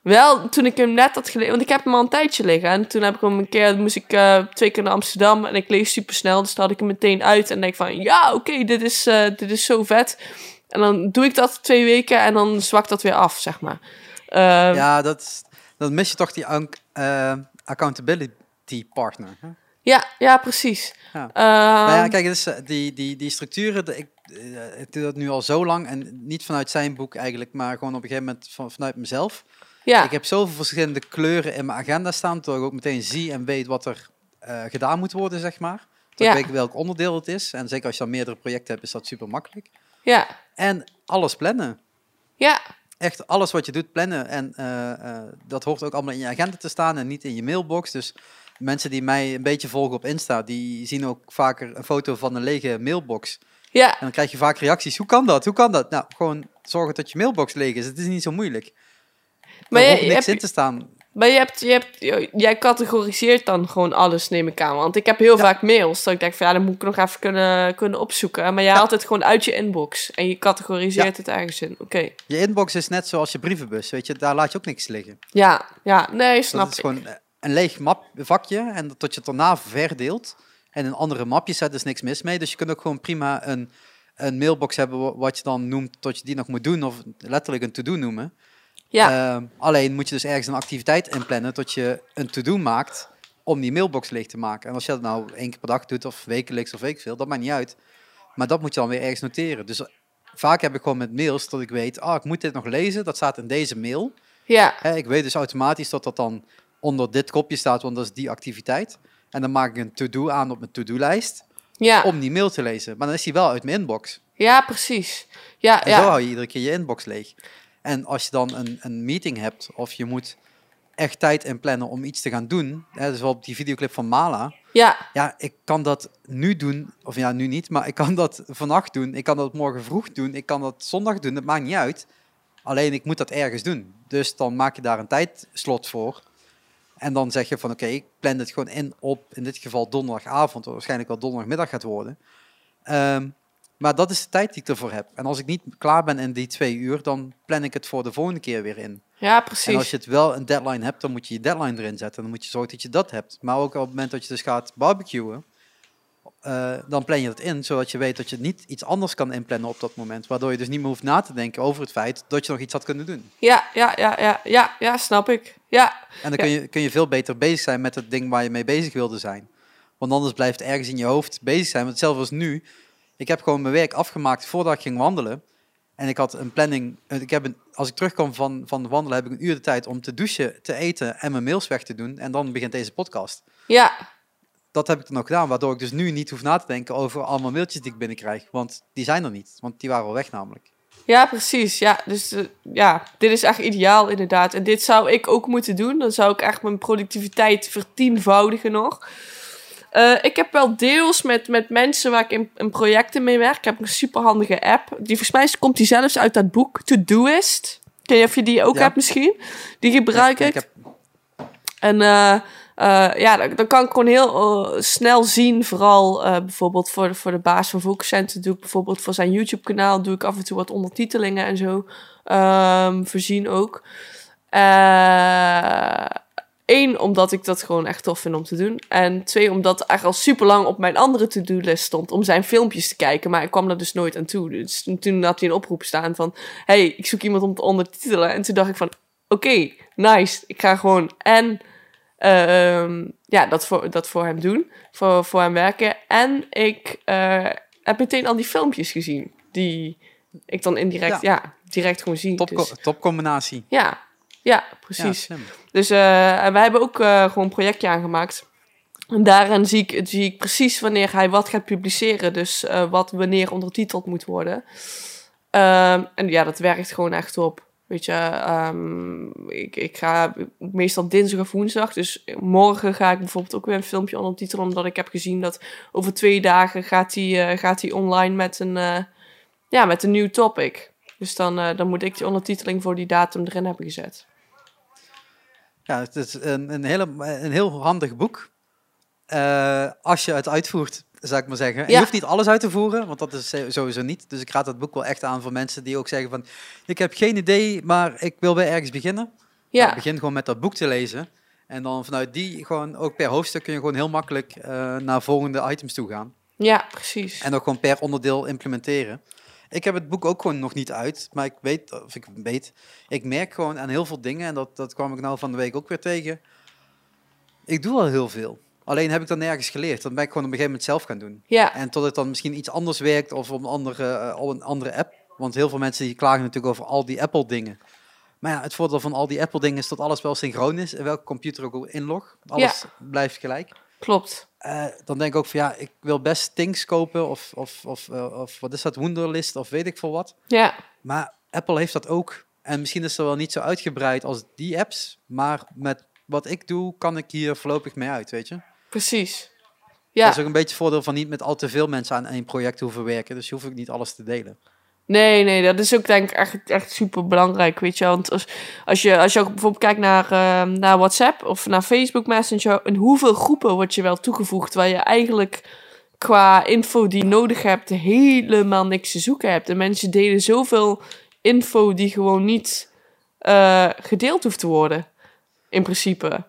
wel, toen ik hem net had gelezen, want ik heb hem al een tijdje liggen. En toen heb ik hem een keer, moest ik eh, twee keer naar Amsterdam en ik lees super snel. Dus dan had ik hem meteen uit en denk van, ja, oké, dit, is, dit is zo vet. En dan doe ik dat twee weken en dan zwakt dat weer af, zeg maar. Ja, dat, dan mis je toch die ac- accountability partner. Hè? Ja, ja, precies. Ja. Ehm, Nou ja, kijk, dus, eh, die, die, die structuren, ik, ik doe dat nu al zo lang en niet vanuit zijn boek eigenlijk, maar gewoon op een gegeven moment van, vanuit mezelf. ja, Ik heb zoveel verschillende kleuren in mijn agenda staan, dat ik ook meteen zie en weet wat er eh, gedaan moet worden, zeg maar. Dat Ja. ik weet welk onderdeel het is. En zeker als je dan meerdere projecten hebt, is dat super makkelijk. ja, En alles plannen. ja, Echt alles wat je doet plannen. En eh, dat hoort ook allemaal in je agenda te staan en niet in je mailbox. Dus mensen die mij een beetje volgen op Insta, die zien ook vaker een foto van een lege mailbox. ja. En dan krijg je vaak reacties. Hoe kan dat? Hoe kan dat? Nou, gewoon zorgen dat je mailbox leeg is. Het is niet zo moeilijk. Maar er je- hoeft niks hebt- in te staan. Maar je hebt, je hebt, jij categoriseert dan gewoon alles, neem ik aan. Want ik heb heel Ja. vaak mails dat ik denk van ja, dan moet ik nog even kunnen, kunnen opzoeken. Maar jij haalt het gewoon uit je inbox en je categoriseert het ergens in. Oké. Je inbox is net zoals je brievenbus. Weet je, daar laat je ook niks liggen. Ja, ja, nee, snap dat is ik. gewoon eh, een leeg map, vakje. En dat je het daarna verdeelt. En in andere mapjes zet, is niks mis mee. Dus je kunt ook gewoon prima een, een mailbox hebben wa- wat je dan noemt tot je die nog moet doen. Of letterlijk een to-do noemen. Ja, Ehm, alleen moet je dus ergens een activiteit inplannen tot je een to-do maakt om die mailbox leeg te maken. En als je dat nou één keer per dag doet of wekelijks of veel, dat maakt niet uit. Maar dat moet je dan weer ergens noteren. Dus eh, vaak heb ik gewoon met mails dat ik weet, ah, ik moet dit nog lezen, dat staat in deze mail. ja, ik weet dus automatisch dat dat dan onder dit kopje staat, want dat is die activiteit. En dan maak ik een to-do aan op mijn to-do-lijst ja, om die mail te lezen. Maar dan is die wel uit mijn inbox. ja, precies. Ja, En zo ja, hou je iedere keer je inbox leeg. En als je dan een, een meeting hebt of je moet echt tijd inplannen om iets te gaan doen, hè, dus wel op die videoclip van Mala, ja, ja, ik kan dat nu doen, of ja, nu niet, maar ik kan dat vannacht doen, ik kan dat morgen vroeg doen, ik kan dat zondag doen, dat maakt niet uit. Alleen ik moet dat ergens doen. Dus dan maak je daar een tijdslot voor. En dan zeg je van oké, ik plan het gewoon in op, in dit geval donderdagavond, wat waarschijnlijk wel donderdagmiddag gaat worden. Ehm, maar dat is de tijd die ik ervoor heb. En als ik niet klaar ben in die twee uur, dan plan ik het voor de volgende keer weer in. ja, En als precies. je het wel een deadline hebt, dan moet je je deadline erin zetten. Dan moet je zorgen dat je dat hebt. Maar ook op het moment dat je dus gaat barbecuen, eh, dan plan je dat in, zodat je weet dat je niet iets anders kan inplannen op dat moment. Waardoor je dus niet meer hoeft na te denken over het feit dat je nog iets had kunnen doen. Ja, ja, ja, ja, ja, ja, snap ik. Ja, En dan Ja. kun, je, kun je veel beter bezig zijn met het ding waar je mee bezig wilde zijn. Want anders blijft het ergens in je hoofd bezig zijn. Want hetzelfde als nu. Ik heb gewoon mijn werk afgemaakt voordat ik ging wandelen. En ik had een planning. eh, Ik heb een, als ik terugkom van, van wandelen, heb ik een uur de tijd om te douchen, te eten en mijn mails weg te doen. En dan begint deze podcast. ja, Dat heb ik dan ook gedaan, waardoor ik dus nu niet hoef na te denken over allemaal mailtjes die ik binnenkrijg. Want die zijn er niet, want die waren al weg namelijk. Ja, precies. Ja, dus eh, ja, dit is echt ideaal inderdaad. En dit zou ik ook moeten doen. Dan zou ik echt mijn productiviteit vertienvoudigen nog. Eh, ik heb wel deels met, met mensen waar ik in, in projecten mee werk. Ik heb een superhandige app. Die volgens mij komt die zelfs uit dat boek Todoist. Ken je of je die ook Ja. hebt misschien? Die gebruik Ja, ik. heb, En eh, eh, ja, dan, kan ik gewoon heel eh, snel zien, vooral eh, bijvoorbeeld voor de, voor de baas van Focuscenter doe ik bijvoorbeeld voor zijn YouTube-kanaal doe ik af en toe wat ondertitelingen en zo ehm, voorzien ook. Eén, omdat ik dat gewoon echt tof vind om te doen. En twee, omdat echt al super lang op mijn andere to-do-list stond om zijn filmpjes te kijken. Maar ik kwam daar dus nooit aan toe. Dus toen had hij een oproep staan van... hey, ik zoek iemand om te ondertitelen. En toen dacht ik van... Oké, nice. Ik ga gewoon en ja, dat, voor, dat voor hem doen. Voor, voor hem werken. En ik eh, heb meteen al die filmpjes gezien. Die ik dan indirect, ja, direct gewoon zie. top, Dus, topcombinatie. ja, ja, Ja, precies. Dus eh, en wij hebben ook eh, gewoon een projectje aangemaakt. En daarin zie ik, zie ik precies wanneer hij wat gaat publiceren. Dus eh, wat wanneer ondertiteld moet worden. Ehm, en ja, dat werkt gewoon echt op. Weet je, ehm, ik, ga meestal dinsdag of woensdag. Dus morgen ga ik bijvoorbeeld ook weer een filmpje ondertitelen. Omdat ik heb gezien dat over twee dagen gaat hij, eh, gaat online met een, eh, ja, met een nieuw topic. Dus dan, eh, dan moet ik die ondertiteling voor die datum erin hebben gezet. Ja, het is een, een, hele, een heel handig boek. Als je het uitvoert, zou ik maar zeggen. En. Je hoeft niet alles uit te voeren, want dat is sowieso niet. Dus ik raad dat boek wel echt aan voor mensen die ook zeggen van... Ik heb geen idee, maar ik wil weer ergens beginnen. Ja. Nou, begin gewoon met dat boek te lezen. En dan vanuit die gewoon, ook per hoofdstuk kun je gewoon heel makkelijk eh, naar volgende items toe gaan. Ja, precies. En ook gewoon per onderdeel implementeren. Ik heb het boek ook gewoon nog niet uit, maar ik weet, of ik weet, ik merk gewoon aan heel veel dingen, en dat, dat kwam ik nou van de week ook weer tegen. Ik doe al heel veel. Alleen heb ik dat nergens geleerd. Dan ben ik gewoon op een gegeven moment zelf gaan doen. Ja, En tot het dan misschien iets anders werkt of op een andere, eh, op een andere app. Want heel veel mensen die klagen natuurlijk over al die Apple dingen. Maar ja, het voordeel van al die Apple dingen is dat alles wel synchroon is. En welke computer ook inlog. Alles blijft gelijk. klopt. Eh, dan denk ik ook van ja, ik wil best Things kopen of, of, of, eh, of wat is dat, Wunderlist of weet ik veel wat. Ja, Maar Apple heeft dat ook. En misschien is het wel niet zo uitgebreid als die apps. Maar met wat ik doe, kan ik hier voorlopig mee uit, weet je. Precies. Dat Ja, is ook een beetje het voordeel van niet met al te veel mensen aan één project hoeven werken. Dus je hoeft ook niet alles te delen. nee, nee, dat is ook denk ik echt, echt super belangrijk, weet je. Want als, als, je, als je ook bijvoorbeeld kijkt naar, eh, naar WhatsApp of naar Facebook Messenger, in hoeveel groepen word je wel toegevoegd waar je eigenlijk qua info die je nodig hebt helemaal niks te zoeken hebt. En mensen delen zoveel info die gewoon niet eh, gedeeld hoeft te worden, in principe.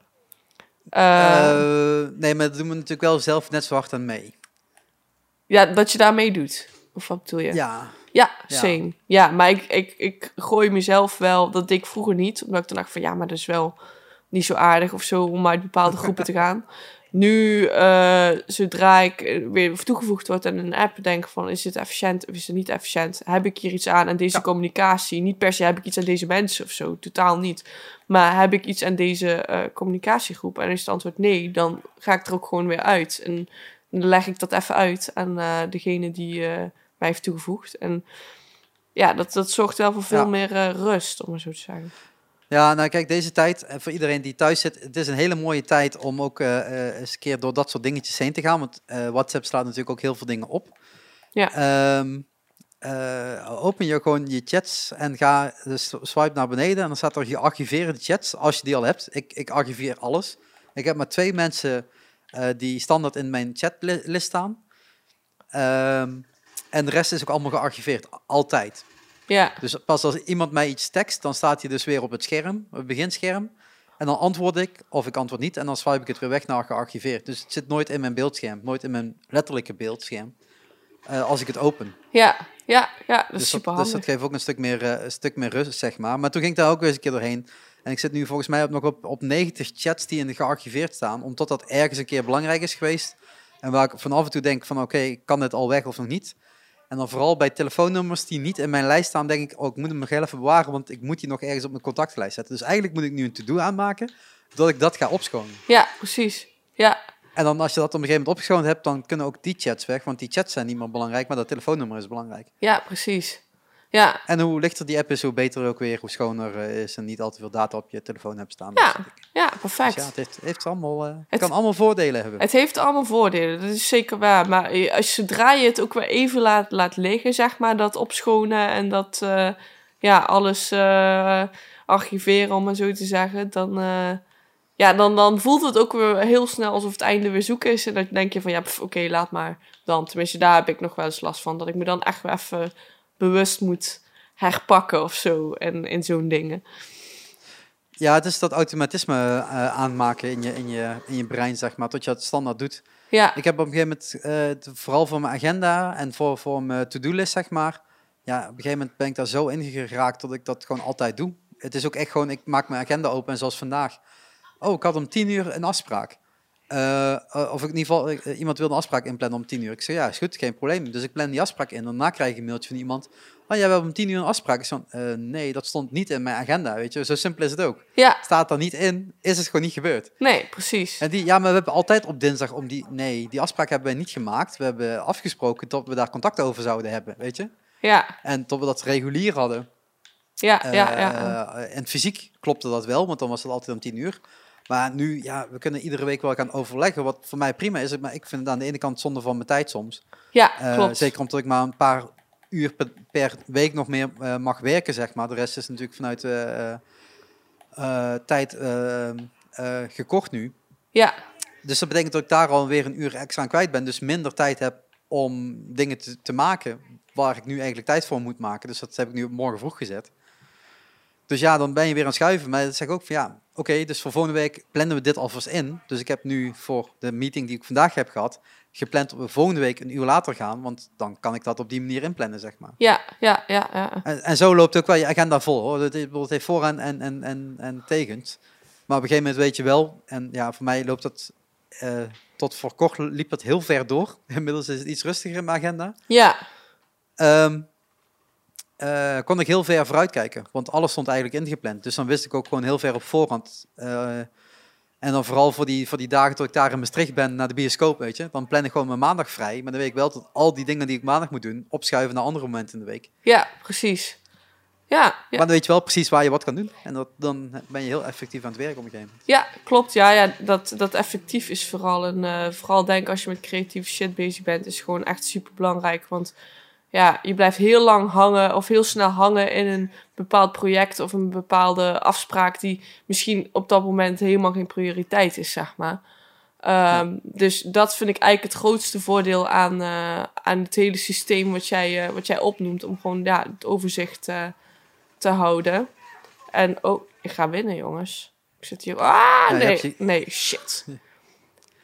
Eh, nee, maar dat doen we natuurlijk wel zelf net zo hard aan mee. ja, dat je daarmee doet. Of wat bedoel je? Ja, Ja, same. Ja, maar ik, ik, ik gooi mezelf wel, dat deed ik vroeger niet. Omdat ik dan dacht van, ja, maar dat is wel niet zo aardig of zo om uit bepaalde groepen te gaan. [laughs] Nu, eh, zodra ik weer toegevoegd word aan een app, denk ik van, is dit efficiënt of is het niet efficiënt? Heb ik hier iets aan aan deze Ja. communicatie? Niet per se heb ik iets aan deze mensen of zo, totaal niet. Maar heb ik iets aan deze eh, communicatiegroep? En is het antwoord nee, dan ga ik er ook gewoon weer uit. En dan leg ik dat even uit aan eh, degene die eh, mij heeft toegevoegd. En ja, dat, dat zorgt wel voor veel Ja. meer rust, om het zo te zeggen. Ja, nou kijk, deze tijd, en voor iedereen die thuis zit, het is een hele mooie tijd om ook eens een keer door dat soort dingetjes heen te gaan. Want WhatsApp slaat natuurlijk ook heel veel dingen op. Ja. Ehm, eh, open je gewoon je chats en ga dus swipe naar beneden en dan staat er gearchiveerde chats, als je die al hebt. Ik, ik archiveer alles. Ik heb maar twee mensen eh, die standaard in mijn chatlist staan. Ehm, en de rest is ook allemaal gearchiveerd, altijd. Ja, Dus pas als iemand mij iets tekst, dan staat hij dus weer op het scherm, het beginscherm. En dan antwoord ik, of ik antwoord niet, en dan swipe ik het weer weg naar gearchiveerd. Dus het zit nooit in mijn beeldscherm, nooit in mijn letterlijke beeldscherm, eh, als ik het open. ja, ja, ja, dat is dus, super dat, dus dat geeft ook een stuk, meer, eh, een stuk meer rust, zeg maar. Maar toen ging ik daar ook weer eens een keer doorheen. En ik zit nu volgens mij op, nog op, op 90 chats die in de gearchiveerd staan, omdat dat ergens een keer belangrijk is geweest. En waar ik van af en toe denk van, oké, kan dit al weg of nog niet? En dan vooral bij telefoonnummers die niet in mijn lijst staan, denk ik, oh, ik moet hem nog even bewaren, want ik moet die nog ergens op mijn contactlijst zetten. Dus eigenlijk moet ik nu een to-do aanmaken, dat ik dat ga opschonen. Ja, precies. Ja, En dan als je dat op een gegeven moment opgeschoond hebt, dan kunnen ook die chats weg, want die chats zijn niet meer belangrijk, maar dat telefoonnummer is belangrijk. ja, precies. Ja, En hoe lichter die app is, hoe beter ook weer, hoe schoner eh, is en niet al te veel data op je telefoon hebt staan. Ja, ja, Dus perfect. ja, het heeft, heeft allemaal, eh, het Het- kan allemaal voordelen hebben. Het heeft allemaal voordelen, dat is zeker waar. Maar je- als zodra je het ook weer even laat, laat liggen, zeg maar, dat opschonen en dat eh, ja, alles eh, archiveren, om maar zo te zeggen, dan, eh, ja, dan, dan voelt het ook weer heel snel alsof het einde weer zoek is. En dan denk je van, ja, oké, laat maar dan. Tenminste, daar heb ik nog wel eens last van, dat ik me dan echt weer even bewust moet herpakken of zo en in zo'n dingen. Ja, het is dat automatisme eh, aanmaken in je, in, je, in je brein, zeg maar, tot je het standaard doet. Ja, Ik heb op een gegeven moment, eh, vooral voor mijn agenda en voor, voor mijn to-do-list, zeg maar. Ja, op een gegeven moment ben ik daar zo in geraakt dat ik dat gewoon altijd doe. Het is ook echt gewoon, ik maak mijn agenda open en zoals vandaag. Oh, ik had om tien uur een afspraak. Eh, eh, of ik in ieder geval, eh, iemand wilde een afspraak inplannen om tien uur. Ik zei, ja, is goed, geen probleem. Dus ik plan die afspraak in. Daarna krijg ik een mailtje van iemand. Oh, jij hebt om tien uur een afspraak. Ik zei, nee, dat stond niet in mijn agenda, weet je. Zo simpel is het ook. ja, Staat er niet in, is het gewoon niet gebeurd. nee, precies. En die, ja, maar we hebben altijd op dinsdag om die... Nee, die afspraak hebben wij niet gemaakt. We hebben afgesproken dat we daar contact over zouden hebben, weet je. Ja, En tot we dat regulier hadden. ja, ja, ja. en fysiek klopte dat wel, want dan was het altijd om tien uur. Maar nu, ja, we kunnen iedere week wel gaan overleggen, wat voor mij prima is. Maar ik vind het aan de ene kant zonde van mijn tijd soms. Ja, Eh, klopt. Zeker omdat ik maar een paar uur per, per week nog meer eh, mag werken, zeg maar. De rest is natuurlijk vanuit eh, tijd gekocht nu. Ja, Dus dat betekent dat ik daar alweer een uur extra aan kwijt ben. Dus minder tijd heb om dingen te, te maken waar ik nu eigenlijk tijd voor moet maken. Dus dat heb ik nu op morgen vroeg gezet. Dus ja, dan ben je weer aan het schuiven. Maar dat zeg ik ook van ja, oké, dus voor volgende week plannen we dit alvast in. Dus ik heb nu voor de meeting die ik vandaag heb gehad, gepland dat we volgende week een uur later gaan. Want dan kan ik dat op die manier inplannen, zeg maar. ja, ja, ja, ja. En, en zo loopt ook wel je agenda vol. Hoor. Het, heeft voor- en, en, en, en, en tegens. Maar op een gegeven moment weet je wel, en ja, voor mij loopt dat eh, tot voor kort liep het heel ver door. [laughs] Inmiddels is het iets rustiger in mijn agenda. Ja, Ehm, eh, kon ik heel ver vooruit kijken, want alles stond eigenlijk ingepland. Dus dan wist ik ook gewoon heel ver op voorhand. eh, en dan vooral voor die, voor die dagen dat ik daar in Maastricht ben naar de bioscoop, weet je. Dan plan ik gewoon mijn maandag vrij. Maar dan weet ik wel dat al die dingen die ik maandag moet doen, opschuiven naar andere momenten in de week. ja, precies. Ja, ja. Maar dan weet je wel precies waar je wat kan doen. En dat, dan ben je heel effectief aan het werk op een gegeven moment. Ja, klopt. Ja, ja dat, dat effectief is vooral een. eh, vooral denk als je met creatieve shit bezig bent, is gewoon echt super belangrijk. Want ja, je blijft heel lang hangen of heel snel hangen in een bepaald project of een bepaalde afspraak die misschien op dat moment helemaal geen prioriteit is, zeg maar. Ehm, Dus dat vind ik eigenlijk het grootste voordeel aan, eh, aan het hele systeem wat jij, eh, wat jij opnoemt. Om gewoon ja, het overzicht eh, te houden. En oh, ik ga winnen, jongens. Ik zit hier. Ah, nee. Nee, shit. [laughs]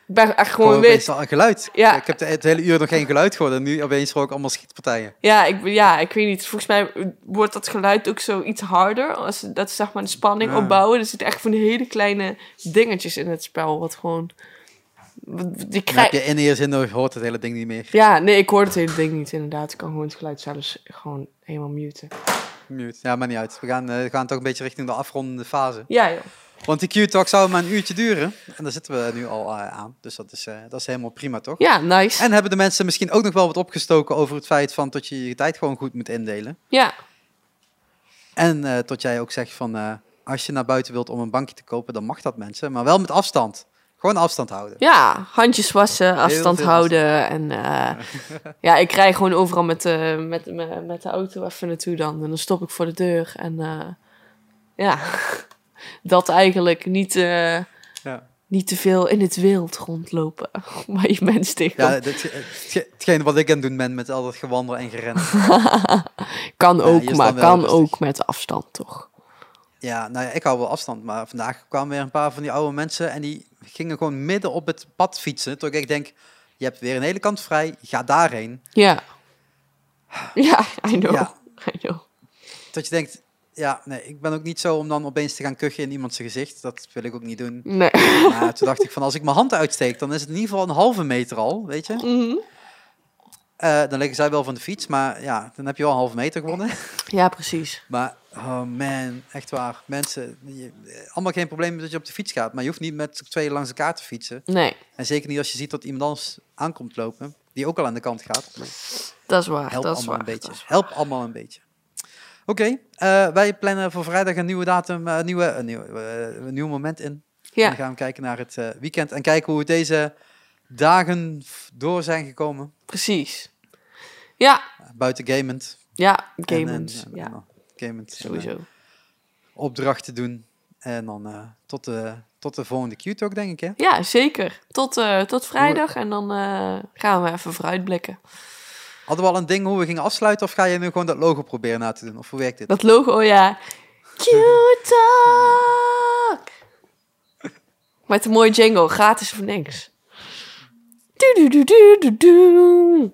Ik ben echt Gewoon gewoon wit. al geluid. Ja. Ik heb de, het hele uur nog geen geluid gehoord. En nu opeens hoor ik allemaal schietpartijen. Ja ik, ja, ik weet niet. Volgens mij wordt dat geluid ook zo iets harder. Als, dat is zeg maar de spanning Ja. opbouwen. Er zitten echt van die hele kleine dingetjes in het spel. Wat gewoon... Die krijg... heb je in eerst in, dan hoort het hele ding niet meer. Ja, nee, ik hoor het hele ding niet inderdaad. Ik kan gewoon het geluid zelfs gewoon helemaal muten. Mute. Ja, maar niet uit. We gaan, we gaan toch een beetje richting de afrondende fase. Ja, joh. Want die Q-talk zou maar een uurtje duren. En daar zitten we nu al eh, aan. Dus dat is, eh, dat is helemaal prima, toch? Ja, nice. En hebben de mensen misschien ook nog wel wat opgestoken over het feit van dat je je tijd gewoon goed moet indelen. Ja, En eh tot jij ook zegt van als je naar buiten wilt om een bankje te kopen, dan mag dat mensen. Maar wel met afstand. Gewoon afstand houden. ja, handjes wassen, afstand houden. En ja, ik rij gewoon overal met de, met, met, met de auto even naartoe dan. En dan stop ik voor de deur. En ja, dat eigenlijk niet, eh, Ja. niet te veel in het wild rondlopen. [laughs] Waar je mensen Ja, tegenkomt. dat, hetge- hetgene wat ik aan het doen ben met al dat gewandel en geren. [laughs] kan Ja, ook, maar kan rustig. ook met afstand, toch? Ja, nou ja, ik hou wel afstand. Maar vandaag kwamen weer een paar van die oude mensen en die gingen gewoon midden op het pad fietsen. Tot ik denk, je hebt weer een hele kant vrij, ga daarheen. Ja. [sighs] Ja, I know. Ja. I know. Dat je denkt, ja, nee, ik ben ook niet zo om dan opeens te gaan kuchen in iemand zijn gezicht. Dat wil ik ook niet doen. Nee. [laughs] Maar toen dacht ik van, als ik mijn hand uitsteek, dan is het in ieder geval een halve meter al, weet je. Mhm. Eh, dan liggen zij wel van de fiets, maar ja, dan heb je wel een halve meter gewonnen. [laughs] Ja, precies. Maar, oh man, echt waar. Mensen, je, eh, allemaal geen probleem dat je op de fiets gaat. Maar je hoeft niet met z'n tweeën langs elkaar te fietsen. Nee, En zeker niet als je ziet dat iemand anders aankomt lopen, die ook al aan de kant gaat. dat is waar. Help dat is waar. een beetje. dat is waar. Help allemaal een beetje. Oké, eh, wij plannen voor vrijdag een nieuwe datum, eh, een, nieuwe, eh, een nieuw moment in. En Ja, dan gaan we kijken naar het weekend en kijken hoe deze dagen door zijn gekomen. precies. Ja, Buiten gamend. ja, En- en- en- Ja, en- gamend. En, sowieso. opdrachten doen. En dan tot, de, tot de volgende Q-talk, denk ik, hè? Ja, zeker. Tot, tot vrijdag en dan gaan we even vooruitblikken. Hadden we al een ding hoe we gingen afsluiten? Of ga je nu gewoon dat logo proberen na te doen? Of hoe werkt dit? Dat logo, oh ja. Q-Talk! Met een mooie jingle, gratis voor niks. Du -du -du.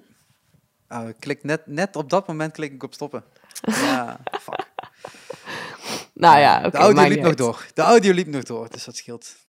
Oh, ik klik net, net op dat moment klik ik op stoppen. Ja, fuck. Nou ja, oké. de audio liep nog door. De audio liep nog door, dus dat scheelt.